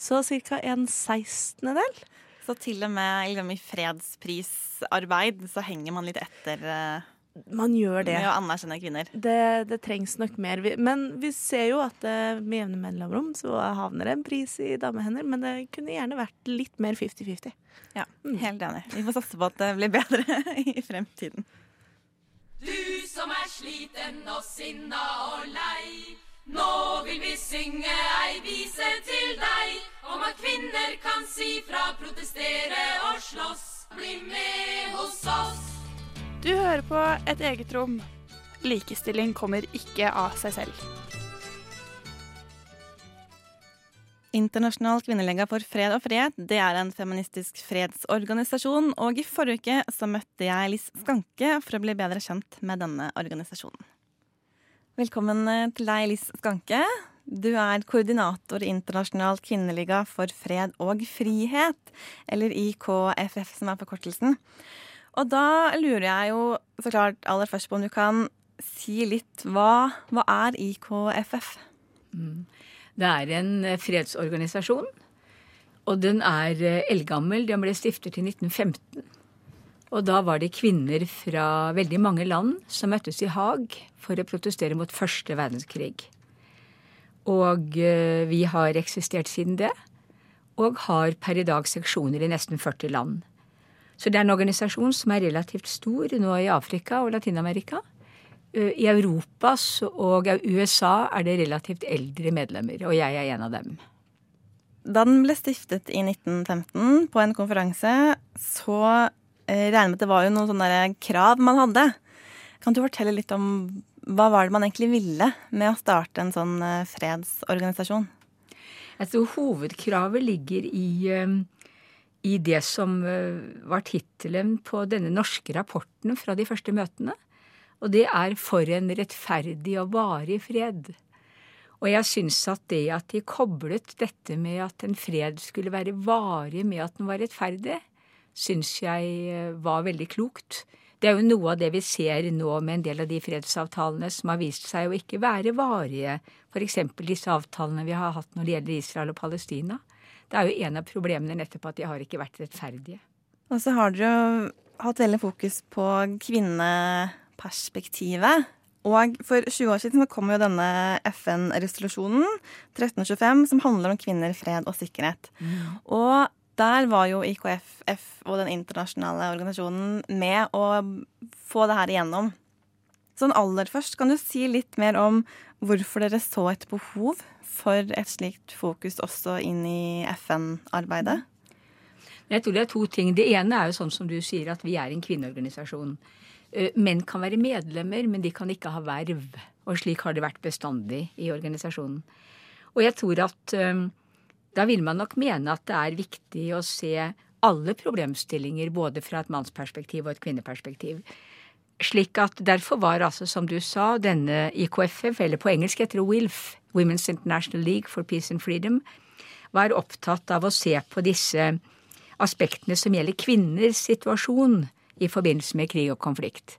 Så ca. en sekstendedel. Så til og med liksom, i fredsprisarbeid så henger man litt etter eh, Man gjør det. med å anerkjenne kvinner. Det, det trengs nok mer. Men vi ser jo at eh, med jevne mellomrom så havner det en pris i damehender, men det kunne gjerne vært litt mer 50-50. Ja, helt enig. Vi får satse på at det blir bedre [LAUGHS] i fremtiden. Du som er sliten og sinna og lei. Nå vil vi synge ei vise til deg om at kvinner kan si fra, protestere og slåss. Bli med hos oss. Du hører på Et eget rom. Likestilling kommer ikke av seg selv. Internasjonal kvinnelega for fred og frihet det er en feministisk fredsorganisasjon, og i forrige uke så møtte jeg Liss Skanke for å bli bedre kjent med denne organisasjonen. Velkommen eh, til deg, Liss Skanke. Du er koordinator i Internasjonal kvinneliga for fred og frihet, eller IKFF som er forkortelsen. Og da lurer jeg jo så klart aller først på om du kan si litt hva, hva er IKFF? Det er en eh, fredsorganisasjon, og den er eh, eldgammel. Den ble stiftet i 1915. Og da var det kvinner fra veldig mange land som møttes i Haag for å protestere mot første verdenskrig. Og eh, vi har eksistert siden det, og har per i dag seksjoner i nesten 40 land. Så det er en organisasjon som er relativt stor nå i Afrika og Latin-Amerika. Eh, I Europa og USA er det relativt eldre medlemmer, og jeg er en av dem. Da den ble stiftet i 1915 på en konferanse, så eh, regner med at det var jo noen sånne krav man hadde. Kan du fortelle litt om hva var det man egentlig ville med å starte en sånn eh, fredsorganisasjon? Jeg tror hovedkravet ligger i, eh, i det som eh, var tittelen på denne norske rapporten fra de første møtene. Og det er 'For en rettferdig og varig fred'. Og jeg syns at det at de koblet dette med at en fred skulle være varig med at den var rettferdig, syns jeg eh, var veldig klokt. Det er jo noe av det vi ser nå med en del av de fredsavtalene som har vist seg å ikke være varige. F.eks. disse avtalene vi har hatt når det gjelder Israel og Palestina. Det er jo en av problemene nettopp at de har ikke vært rettferdige. Og så har dere jo hatt veldig fokus på kvinneperspektivet. Og for 20 år siden så kom jo denne FN-resolusjonen 1325 som handler om kvinner, fred og sikkerhet. Og der var jo IKFF og den internasjonale organisasjonen med å få det her igjennom. Sånn aller først, kan du si litt mer om hvorfor dere så et behov for et slikt fokus også inn i FN-arbeidet? Jeg tror det er to ting. Det ene er jo sånn som du sier, at vi er en kvinneorganisasjon. Eh, Menn kan være medlemmer, men de kan ikke ha verv. Og slik har det vært bestandig i organisasjonen. Og jeg tror at um, da vil man nok mene at det er viktig å se alle problemstillinger både fra et mannsperspektiv og et kvinneperspektiv. Slik at Derfor var altså, som du sa, denne IKFF, eller på engelsk heter det WILF, Women's International League for Peace and Freedom, var opptatt av å se på disse aspektene som gjelder kvinners situasjon i forbindelse med krig og konflikt.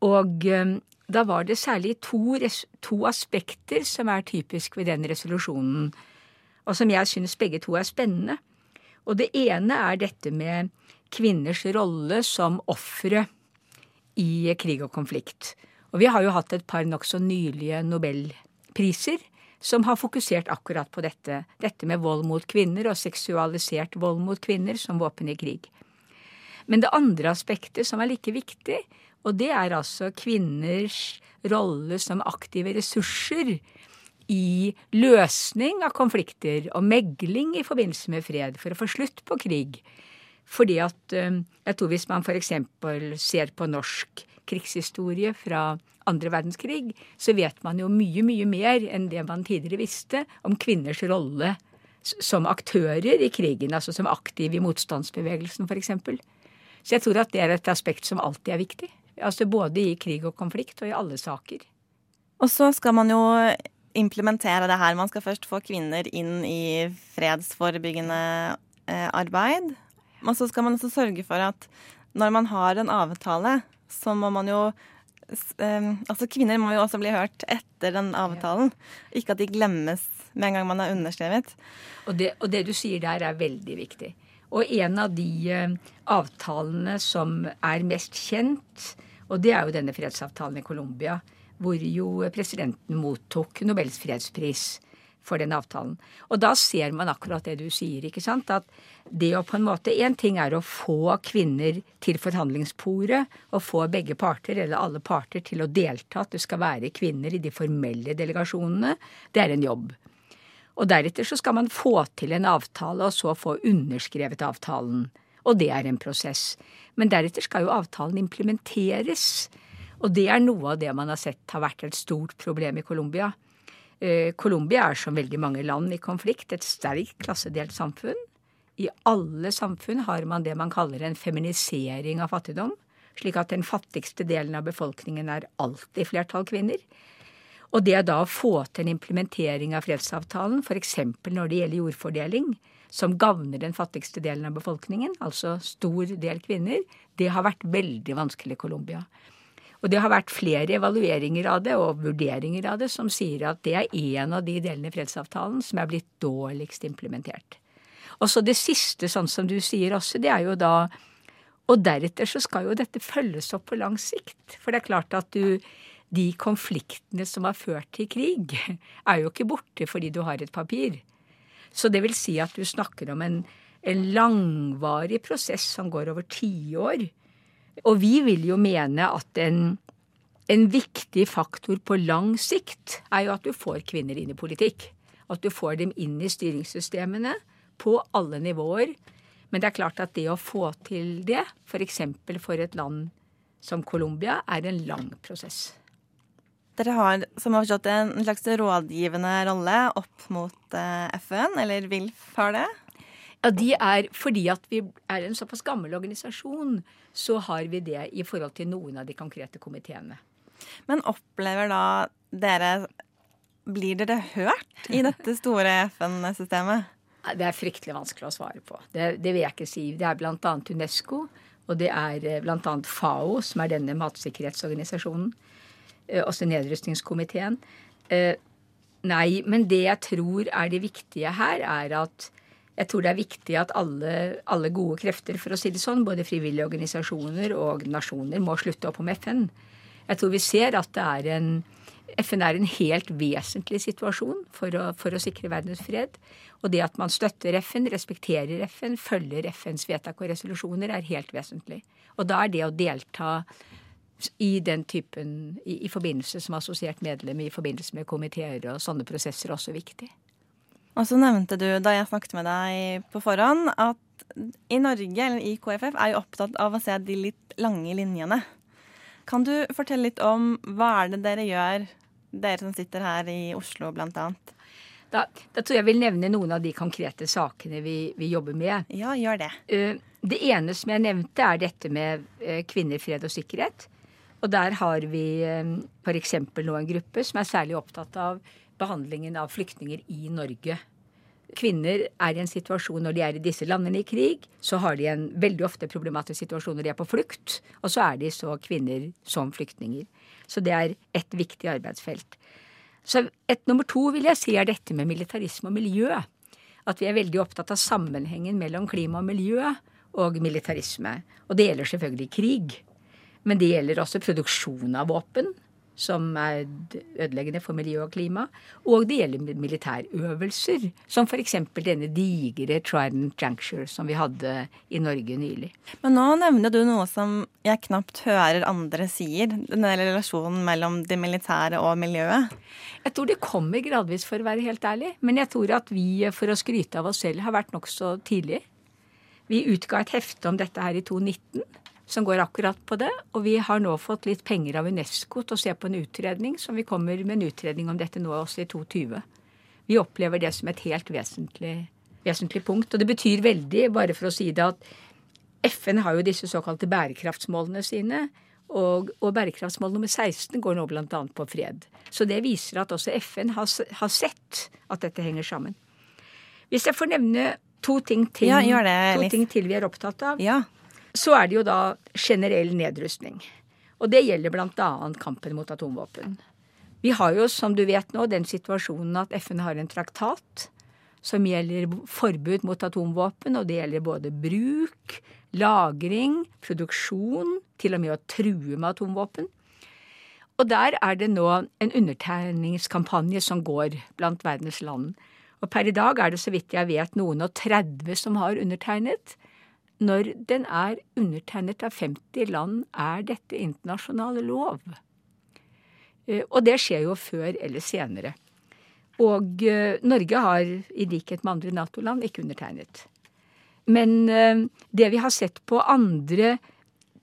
Og um, da var det særlig to, to aspekter som er typisk ved den resolusjonen, og som jeg syns begge to er spennende. Og det ene er dette med kvinners rolle som ofre i krig og konflikt. Og vi har jo hatt et par nokså nylige nobelpriser som har fokusert akkurat på dette. Dette med vold mot kvinner og seksualisert vold mot kvinner som våpen i krig. Men det andre aspektet som er like viktig, og det er altså kvinners rolle som aktive ressurser i løsning av konflikter og megling i forbindelse med fred for å få slutt på krig. Fordi at jeg tror hvis man f.eks. ser på norsk krigshistorie fra andre verdenskrig, så vet man jo mye, mye mer enn det man tidligere visste om kvinners rolle som aktører i krigen, altså som aktive i motstandsbevegelsen f.eks. Så jeg tror at det er et aspekt som alltid er viktig. Altså både i krig og konflikt og i alle saker. Og så skal man jo implementere det her. Man skal først få kvinner inn i fredsforebyggende arbeid. Og så skal man også sørge for at når man har en avtale, så må man jo Altså kvinner må jo også bli hørt etter den avtalen. Ikke at de glemmes med en gang man har underskrevet. Og det, og det du sier der, er veldig viktig. Og en av de avtalene som er mest kjent, og det er jo denne fredsavtalen i Colombia, hvor jo presidenten mottok Nobels fredspris for den avtalen. Og da ser man akkurat det du sier, ikke sant. At det å på en måte Én ting er å få kvinner til forhandlingsbordet, og få begge parter, eller alle parter, til å delta, at det skal være kvinner i de formelle delegasjonene. Det er en jobb. Og deretter så skal man få til en avtale, og så få underskrevet avtalen. Og det er en prosess. Men deretter skal jo avtalen implementeres. Og det er noe av det man har sett har vært et stort problem i Colombia. Colombia er som veldig mange land i konflikt et sterkt klassedelt samfunn. I alle samfunn har man det man kaller en feminisering av fattigdom, slik at den fattigste delen av befolkningen er alltid flertall kvinner. Og det da å få til en implementering av fredsavtalen, f.eks. når det gjelder jordfordeling, som gagner den fattigste delen av befolkningen, altså stor del kvinner, det har vært veldig vanskelig i Colombia. Og det har vært flere evalueringer av det og vurderinger av det som sier at det er en av de delene i fredsavtalen som er blitt dårligst implementert. Og så det siste, sånn som du sier også, det er jo da Og deretter så skal jo dette følges opp på lang sikt. For det er klart at du De konfliktene som har ført til krig, er jo ikke borte fordi du har et papir. Så det vil si at du snakker om en, en langvarig prosess som går over tiår. Og vi vil jo mene at en, en viktig faktor på lang sikt er jo at du får kvinner inn i politikk. At du får dem inn i styringssystemene på alle nivåer. Men det er klart at det å få til det, f.eks. For, for et land som Colombia, er en lang prosess. Dere har som har forstått, en slags rådgivende rolle opp mot FN, eller VILF har det? Ja, de er, Fordi at vi er en såpass gammel organisasjon, så har vi det i forhold til noen av de konkrete komiteene. Men opplever da dere Blir dere hørt i dette store FN-systemet? Det er fryktelig vanskelig å svare på. Det, det vil jeg ikke si. Det er bl.a. UNESCO, og det er bl.a. FAO, som er denne matsikkerhetsorganisasjonen. Også nedrustningskomiteen. Nei, men det jeg tror er det viktige her, er at Jeg tror det er viktig at alle, alle gode krefter, for å si det sånn, både frivillige organisasjoner og nasjoner, må slutte opp om FN. Jeg tror vi ser at er en FN er en helt vesentlig situasjon for å, for å sikre verdens fred. Og det at man støtter FN, respekterer FN, følger FNs vedtak og resolusjoner, er helt vesentlig. Og da er det å delta i den typen, i, i forbindelse som assosiert medlem, i forbindelse med komiteer og sånne prosesser, også viktig. Og så nevnte du da jeg snakket med deg på forhånd, at i Norge, eller i KFF, er jo opptatt av å se de litt lange linjene. Kan du fortelle litt om hva er det dere gjør, dere som sitter her i Oslo blant annet? Da, da tror jeg jeg vil nevne noen av de konkrete sakene vi, vi jobber med. Ja, gjør det. Eh, det ene som jeg nevnte, er dette med eh, kvinner, fred og sikkerhet. Og der har vi f.eks. nå en gruppe som er særlig opptatt av behandlingen av flyktninger i Norge. Kvinner er i en situasjon når de er i disse landene i krig, så har de en veldig ofte problematisk situasjon når de er på flukt, og så er de så kvinner som flyktninger. Så det er et viktig arbeidsfelt. Så et nummer to vil jeg si er dette med militarisme og miljø. At vi er veldig opptatt av sammenhengen mellom klima og miljø og militarisme. Og det gjelder selvfølgelig krig. Men det gjelder også produksjon av våpen som er ødeleggende for miljø og klima. Og det gjelder militærøvelser, som f.eks. denne digre Trident Juncture som vi hadde i Norge nylig. Men nå nevner du noe som jeg knapt hører andre sier. Denne relasjonen mellom det militære og miljøet. Jeg tror det kommer gradvis, for å være helt ærlig. Men jeg tror at vi, for å skryte av oss selv, har vært nokså tidlig. Vi utga et hefte om dette her i 2019 som går akkurat på det. Og vi har nå fått litt penger av Unesco til å se på en utredning, som vi kommer med en utredning om dette nå også i 2020. Vi opplever det som et helt vesentlig, vesentlig punkt. Og det betyr veldig, bare for å si det, at FN har jo disse såkalte bærekraftsmålene sine. Og, og bærekraftsmål nummer 16 går nå bl.a. på fred. Så det viser at også FN har, har, sett at dette henger sammen. Hvis jeg får nevne to ting til, ja, det, to ting til vi er opptatt av. Ja så er det jo da generell nedrustning. Og det gjelder bl.a. kampen mot atomvåpen. Vi har jo, som du vet nå, den situasjonen at FN har en traktat som gjelder forbud mot atomvåpen, og det gjelder både bruk, lagring, produksjon, til og med å true med atomvåpen. Og der er det nå en undertegningskampanje som går blant verdens land. Og per i dag er det så vidt jeg vet noen og 30 som har undertegnet. Når den er undertegnet av 50 land, er dette internasjonal lov. Eh, og det skjer jo før eller senere. Og eh, Norge har, i likhet med andre Nato-land, ikke undertegnet. Men eh, det vi har sett på andre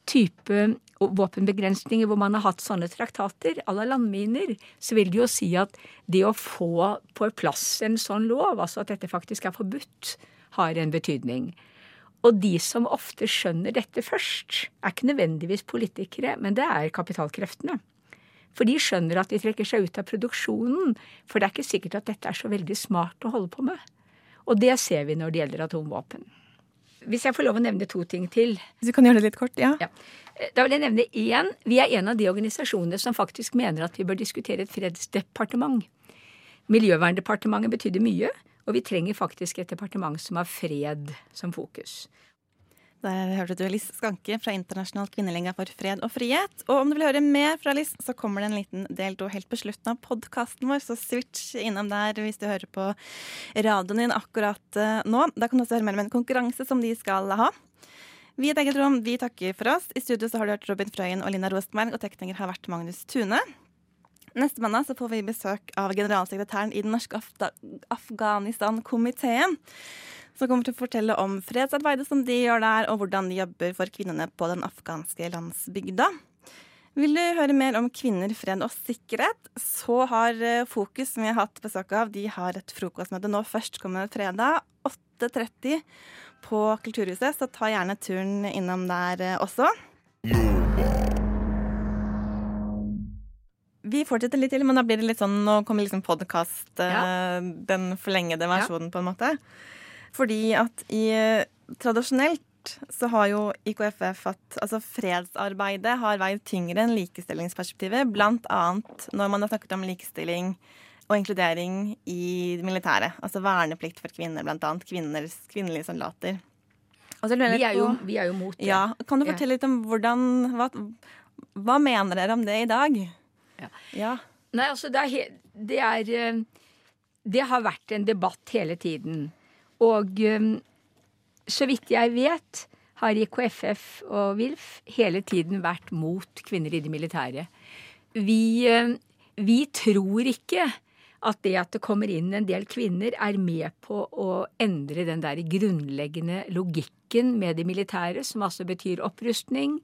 type våpenbegrensninger hvor man har hatt sånne traktater, à la landminer, så vil det jo si at det å få på plass en sånn lov, altså at dette faktisk er forbudt, har en betydning. Og de som ofte skjønner dette først, er ikke nødvendigvis politikere, men det er kapitalkreftene. For de skjønner at de trekker seg ut av produksjonen, for det er ikke sikkert at dette er så veldig smart å holde på med. Og det ser vi når det gjelder atomvåpen. Hvis jeg får lov å nevne to ting til Hvis du kan gjøre det litt kort, ja. ja. Da vil jeg nevne én. Vi er en av de organisasjonene som faktisk mener at vi bør diskutere et fredsdepartement. Miljøverndepartementet betydde mye, og vi trenger faktisk et departement som har fred som fokus. Der hørte du Liss Skanke fra Internasjonal kvinnelenga for fred og frihet. Og om du vil høre mer fra Liss, så kommer det en liten del to helt på slutten av podkasten vår, så switch innom der hvis du hører på radioen din akkurat eh, nå. Da kan du også høre mer om en konkurranse som de skal ha. Vi i Eget Rom vi takker for oss. I studio så har du hørt Robin Frøyen og Lina Rostberg, og tekniker har vært Magnus Tune. Neste mandag får vi besøk av generalsekretæren i den norske Afghanistan-komiteen. Som kommer til å fortelle om fredsarbeidet som de gjør der, og hvordan de jobber for kvinnene på den afghanske landsbygda. Vil du høre mer om kvinner, fred og sikkerhet, så har eh, Fokus, som vi har hatt besøk av, de har et frokostmøte nå førstkommende fredag 8.30 på Kulturhuset, så ta gjerne turen innom der også. også. Vi fortsetter litt til, men da blir det litt sånn Nå kommer liksom podkast, ja. Eh, den forlengede versjonen, ja. på en måte. Fordi at i Tradisjonelt så har jo IKFF at altså fredsarbeidet har veid tyngre enn likestillingsperspektivet. Blant annet når man har snakket om likestilling og inkludering i det militære. Altså verneplikt for kvinner, blant annet. Kvinners, kvinnelige soldater. Og så lurer jeg Vi er jo, vi er jo mot det. Ja, Kan du fortelle litt om hvordan Hva, hva mener dere om det i dag? Ja. Nei, altså det er, det er eh, Det har vært en debatt hele tiden. Og eh, så vidt jeg vet, har IKFF og WILF hele tiden vært mot kvinner i det militære. Vi, eh, vi tror ikke at det at det kommer inn en del kvinner, er med på å endre den der grunnleggende logikken med det militære, som altså betyr opprustning,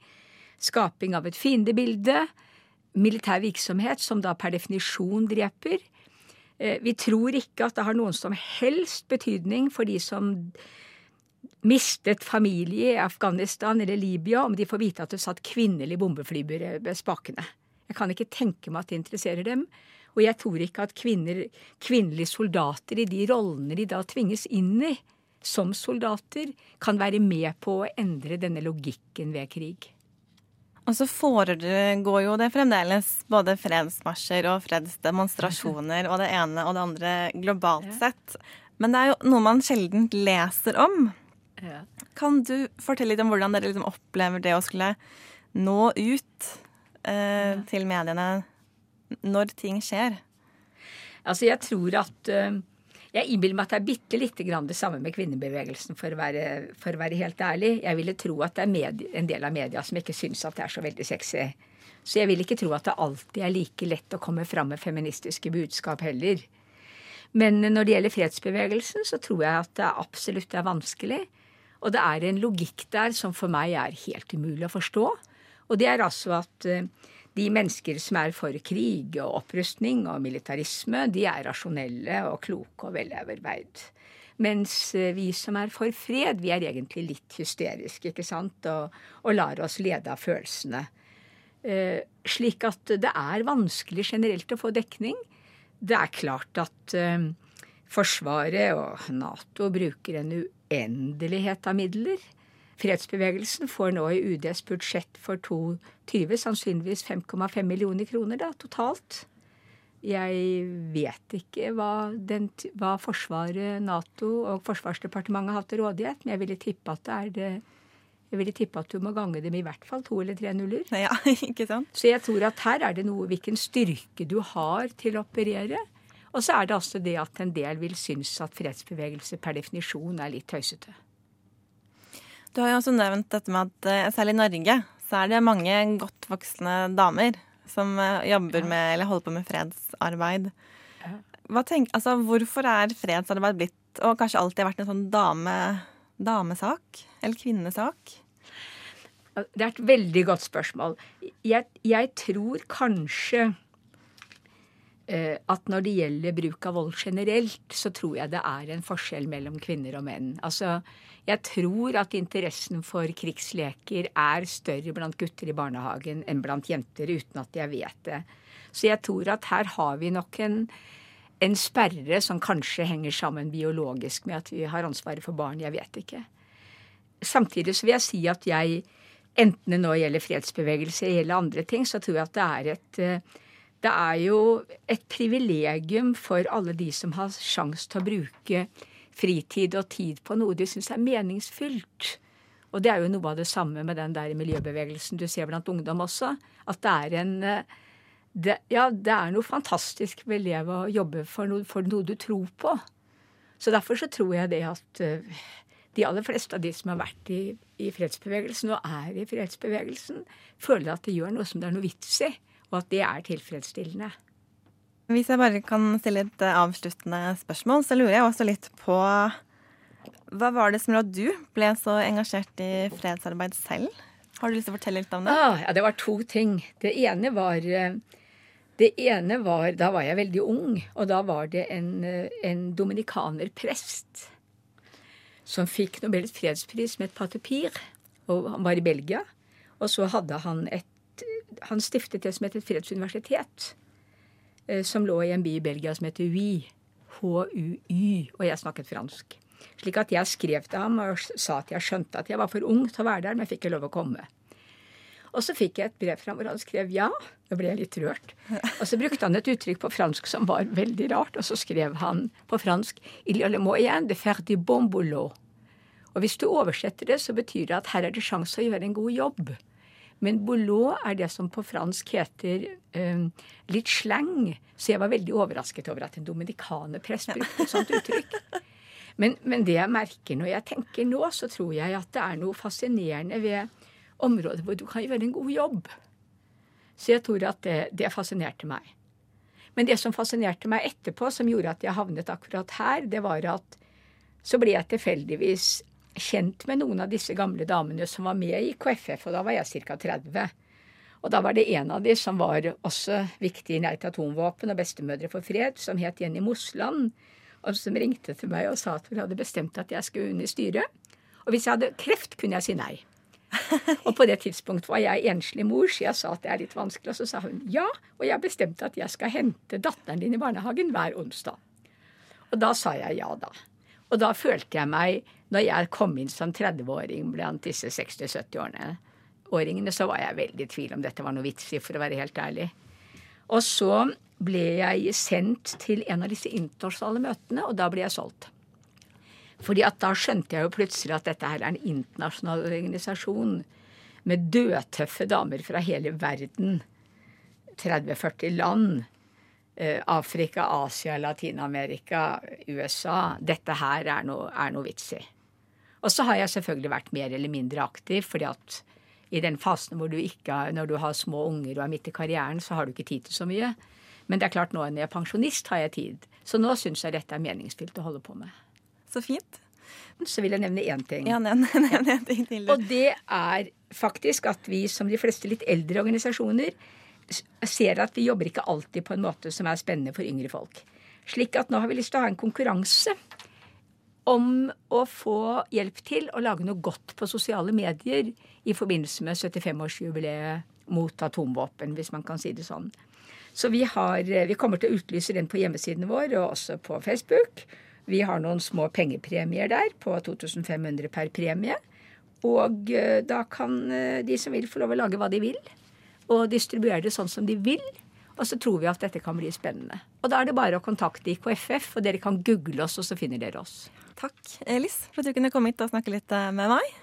skaping av et fiendebilde, militær virksomhet som da per definisjon dreper. Eh, Vi tror ikke at det har noen som helst betydning for de som mistet familie i Afghanistan eller Libya, om de får vite at det satt kvinnelige bombeflyber ved spakene. Jeg kan ikke tenke meg at det interesserer dem. Og jeg tror ikke at kvinner, kvinnelige soldater i de rollene de da tvinges inn i som soldater, kan være med på å endre denne logikken ved krig. Og så foregår jo det fremdeles både fredsmarsjer og fredsdemonstrasjoner og det ene og det andre globalt sett. Men det er jo noe man sjelden leser om. Kan du fortelle litt om hvordan dere liksom opplever det å skulle nå ut eh, til mediene når ting skjer? Altså, jeg tror at eh, Jeg innbiller meg at det er bitte lite grann det samme med kvinnebevegelsen, for å være, for å være helt ærlig. Jeg ville tro at det er medie, en del av media som ikke syns at det er så veldig sexy. Så jeg vil ikke tro at det alltid er like lett å komme fram med feministiske budskap heller. Men når det gjelder fredsbevegelsen, så tror jeg at det absolutt er vanskelig. Og det er en logikk der som for meg er helt umulig å forstå. Og det er altså at eh, de mennesker som er for krig og opprustning og militarisme, de er rasjonelle og kloke og veloverveid. Mens eh, vi som er for fred, vi er egentlig litt hysteriske, ikke sant, og, og lar oss lede av følelsene. Eh, slik at det er vanskelig generelt å få dekning. Det er klart at eh, Forsvaret og Nato bruker en uendelighet av midler. Fredsbevegelsen får nå i UDs budsjett for 2020 sannsynligvis 5,5 millioner kroner da, totalt. Jeg vet ikke hva, den, hva Forsvaret, Nato og Forsvarsdepartementet har hatt til rådighet, men jeg ville tippe at det er det jeg ville tippe at du må gange dem i hvert fall to eller tre nuller. Ja, [LAUGHS] ikke sant? Så jeg tror at her er det noe hvilken styrke du har til å operere. Og så er det altså det at en del vil synes at fredsbevegelse per definisjon er litt tøysete. Du har jo også nevnt dette med at eh, særlig i Norge så er det mange godt voksne damer som eh, jobber med eller holder på med fredsarbeid. Tenk, altså, hvorfor er fredsarbeid blitt, og kanskje alltid har vært en sånn dame, damesak? Eller kvinnesak? Det er et veldig godt spørsmål. Jeg, jeg tror kanskje at når det gjelder bruk av vold generelt, så tror jeg det er en forskjell mellom kvinner og menn. Altså, jeg tror at interessen for krigsleker er større blant gutter i barnehagen enn blant jenter, uten at jeg vet det. Så jeg tror at her har vi nok en, en sperre som kanskje henger sammen biologisk med at vi har ansvaret for barn. Jeg vet ikke. Samtidig så vil jeg si at jeg, enten det nå gjelder fredsbevegelse eller andre ting, så tror jeg at det er et eh, det er jo et privilegium for alle de som har sjanse til å bruke fritid og tid på noe de syns er meningsfylt. Og det er jo noe av det samme med den der miljøbevegelsen du ser blant ungdom også. At det er en eh, det, Ja, det er noe fantastisk ved å leve og jobbe for noe, for noe du tror på. Så derfor så tror jeg det at eh, de aller fleste av de som har vært i, i fredsbevegelsen og er i fredsbevegelsen, føler at det gjør noe som det er noe vits i, og at det er tilfredsstillende. Hvis jeg bare kan stille et eh, avsluttende spørsmål, så lurer jeg også litt på Hva var det som gjorde at du ble så engasjert i fredsarbeid selv? Har du lyst til å fortelle litt om det? Ah, ja, det var to ting. Det ene var eh, det ene var Da var jeg veldig ung, og da var det en, eh, en dominikanerprest som fikk Nobels fredspris med et patepir. Og han var i Belgia. Og så hadde han et Han stiftet det som het et fredsuniversitet. eh, Som lå i en by i Belgia som heter Huy. H-u-y. Og jeg snakket fransk. Slik at jeg skrev til ham og sa at jeg skjønte at jeg var for ung til å være der, men jeg fikk ikke lov å komme. Og så fikk jeg et brev fra ham hvor han skrev ja. Da ble jeg litt rørt. Og så brukte han et uttrykk på fransk som var veldig rart, og så skrev han på fransk Il le moyen de faire du bon boulot. Og hvis du oversetter det, så betyr det at her er det sjanse å gjøre en god jobb. Men boulot er det som på fransk heter um, litt slang. Så jeg var veldig overrasket over at en dominikanerprest brukte et sånt uttrykk. Men, men det jeg merker når jeg tenker nå, så tror jeg at det er noe fascinerende ved områder hvor du kan gjøre en god jobb. Så jeg tror at det, det fascinerte meg. Men det som fascinerte meg etterpå, som gjorde at jeg havnet akkurat her, det var at så ble jeg tilfeldigvis kjent med noen av disse gamle damene som var med i KFF, og da var jeg ca. 30. Og da var det en av de som var også viktig i Nei til atomvåpen og Bestemødre for fred, som het Jenny Mosland, og som ringte til meg og sa at hun hadde bestemt at jeg skulle inn i styret. Og hvis jeg hadde kreft, kunne jeg si nei. [LAUGHS] Og på det tidspunktet var jeg enslig mor, så jeg sa at det er litt vanskelig. Og så sa hun ja, og jeg bestemte at jeg skal hente datteren din i barnehagen hver onsdag. Og da sa jeg ja, da. Og da følte jeg meg, når jeg kom inn som 30-åring blant disse 60-70-åringene, så var jeg veldig i tvil om dette var noe vits i, for å være helt ærlig. Og så ble jeg sendt til en av disse internasjonale møtene, og da ble jeg solgt. Fordi at da skjønte jeg jo plutselig at dette her er en internasjonal organisasjon med dødtøffe damer fra hele verden. 30-40 land. Eh, Afrika, Asia, Latin-Amerika, USA. Dette her er noe, er noe vits i. Og så har jeg selvfølgelig vært mer eller mindre aktiv, fordi at i den fasen hvor du ikke har, når du har små unger og er midt i karrieren, så har du ikke tid til så mye. Men det er klart nå når jeg er pensjonist, har jeg tid. Så nå syns jeg dette er meningsfylt å holde på med. Så fint. Så vil jeg nevne én ting. Ja, [LAUGHS] nevn, nevn en ting til. Og det er faktisk at vi som de fleste litt eldre organisasjoner ser at vi jobber ikke alltid på en måte som er spennende for yngre folk. Slik at nå har vi lyst til å ha en konkurranse om å få hjelp til å lage noe godt på sosiale medier i forbindelse med 75-årsjubileet mot atomvåpen, hvis man kan si det sånn. Så vi, har, vi kommer til å utlyse den på hjemmesiden vår og også på Facebook. Vi har noen små pengepremier der på 2500 per premie. Og eh, da kan eh, de som vil, få lov å lage hva de vil. Og distribuere det sånn som de vil. Og så tror vi at dette kan bli spennende. Og da er det bare å kontakte IKFF, og dere kan google oss, og så finner dere oss. Takk, Elis, for at du kunne komme hit og snakke litt eh, med meg.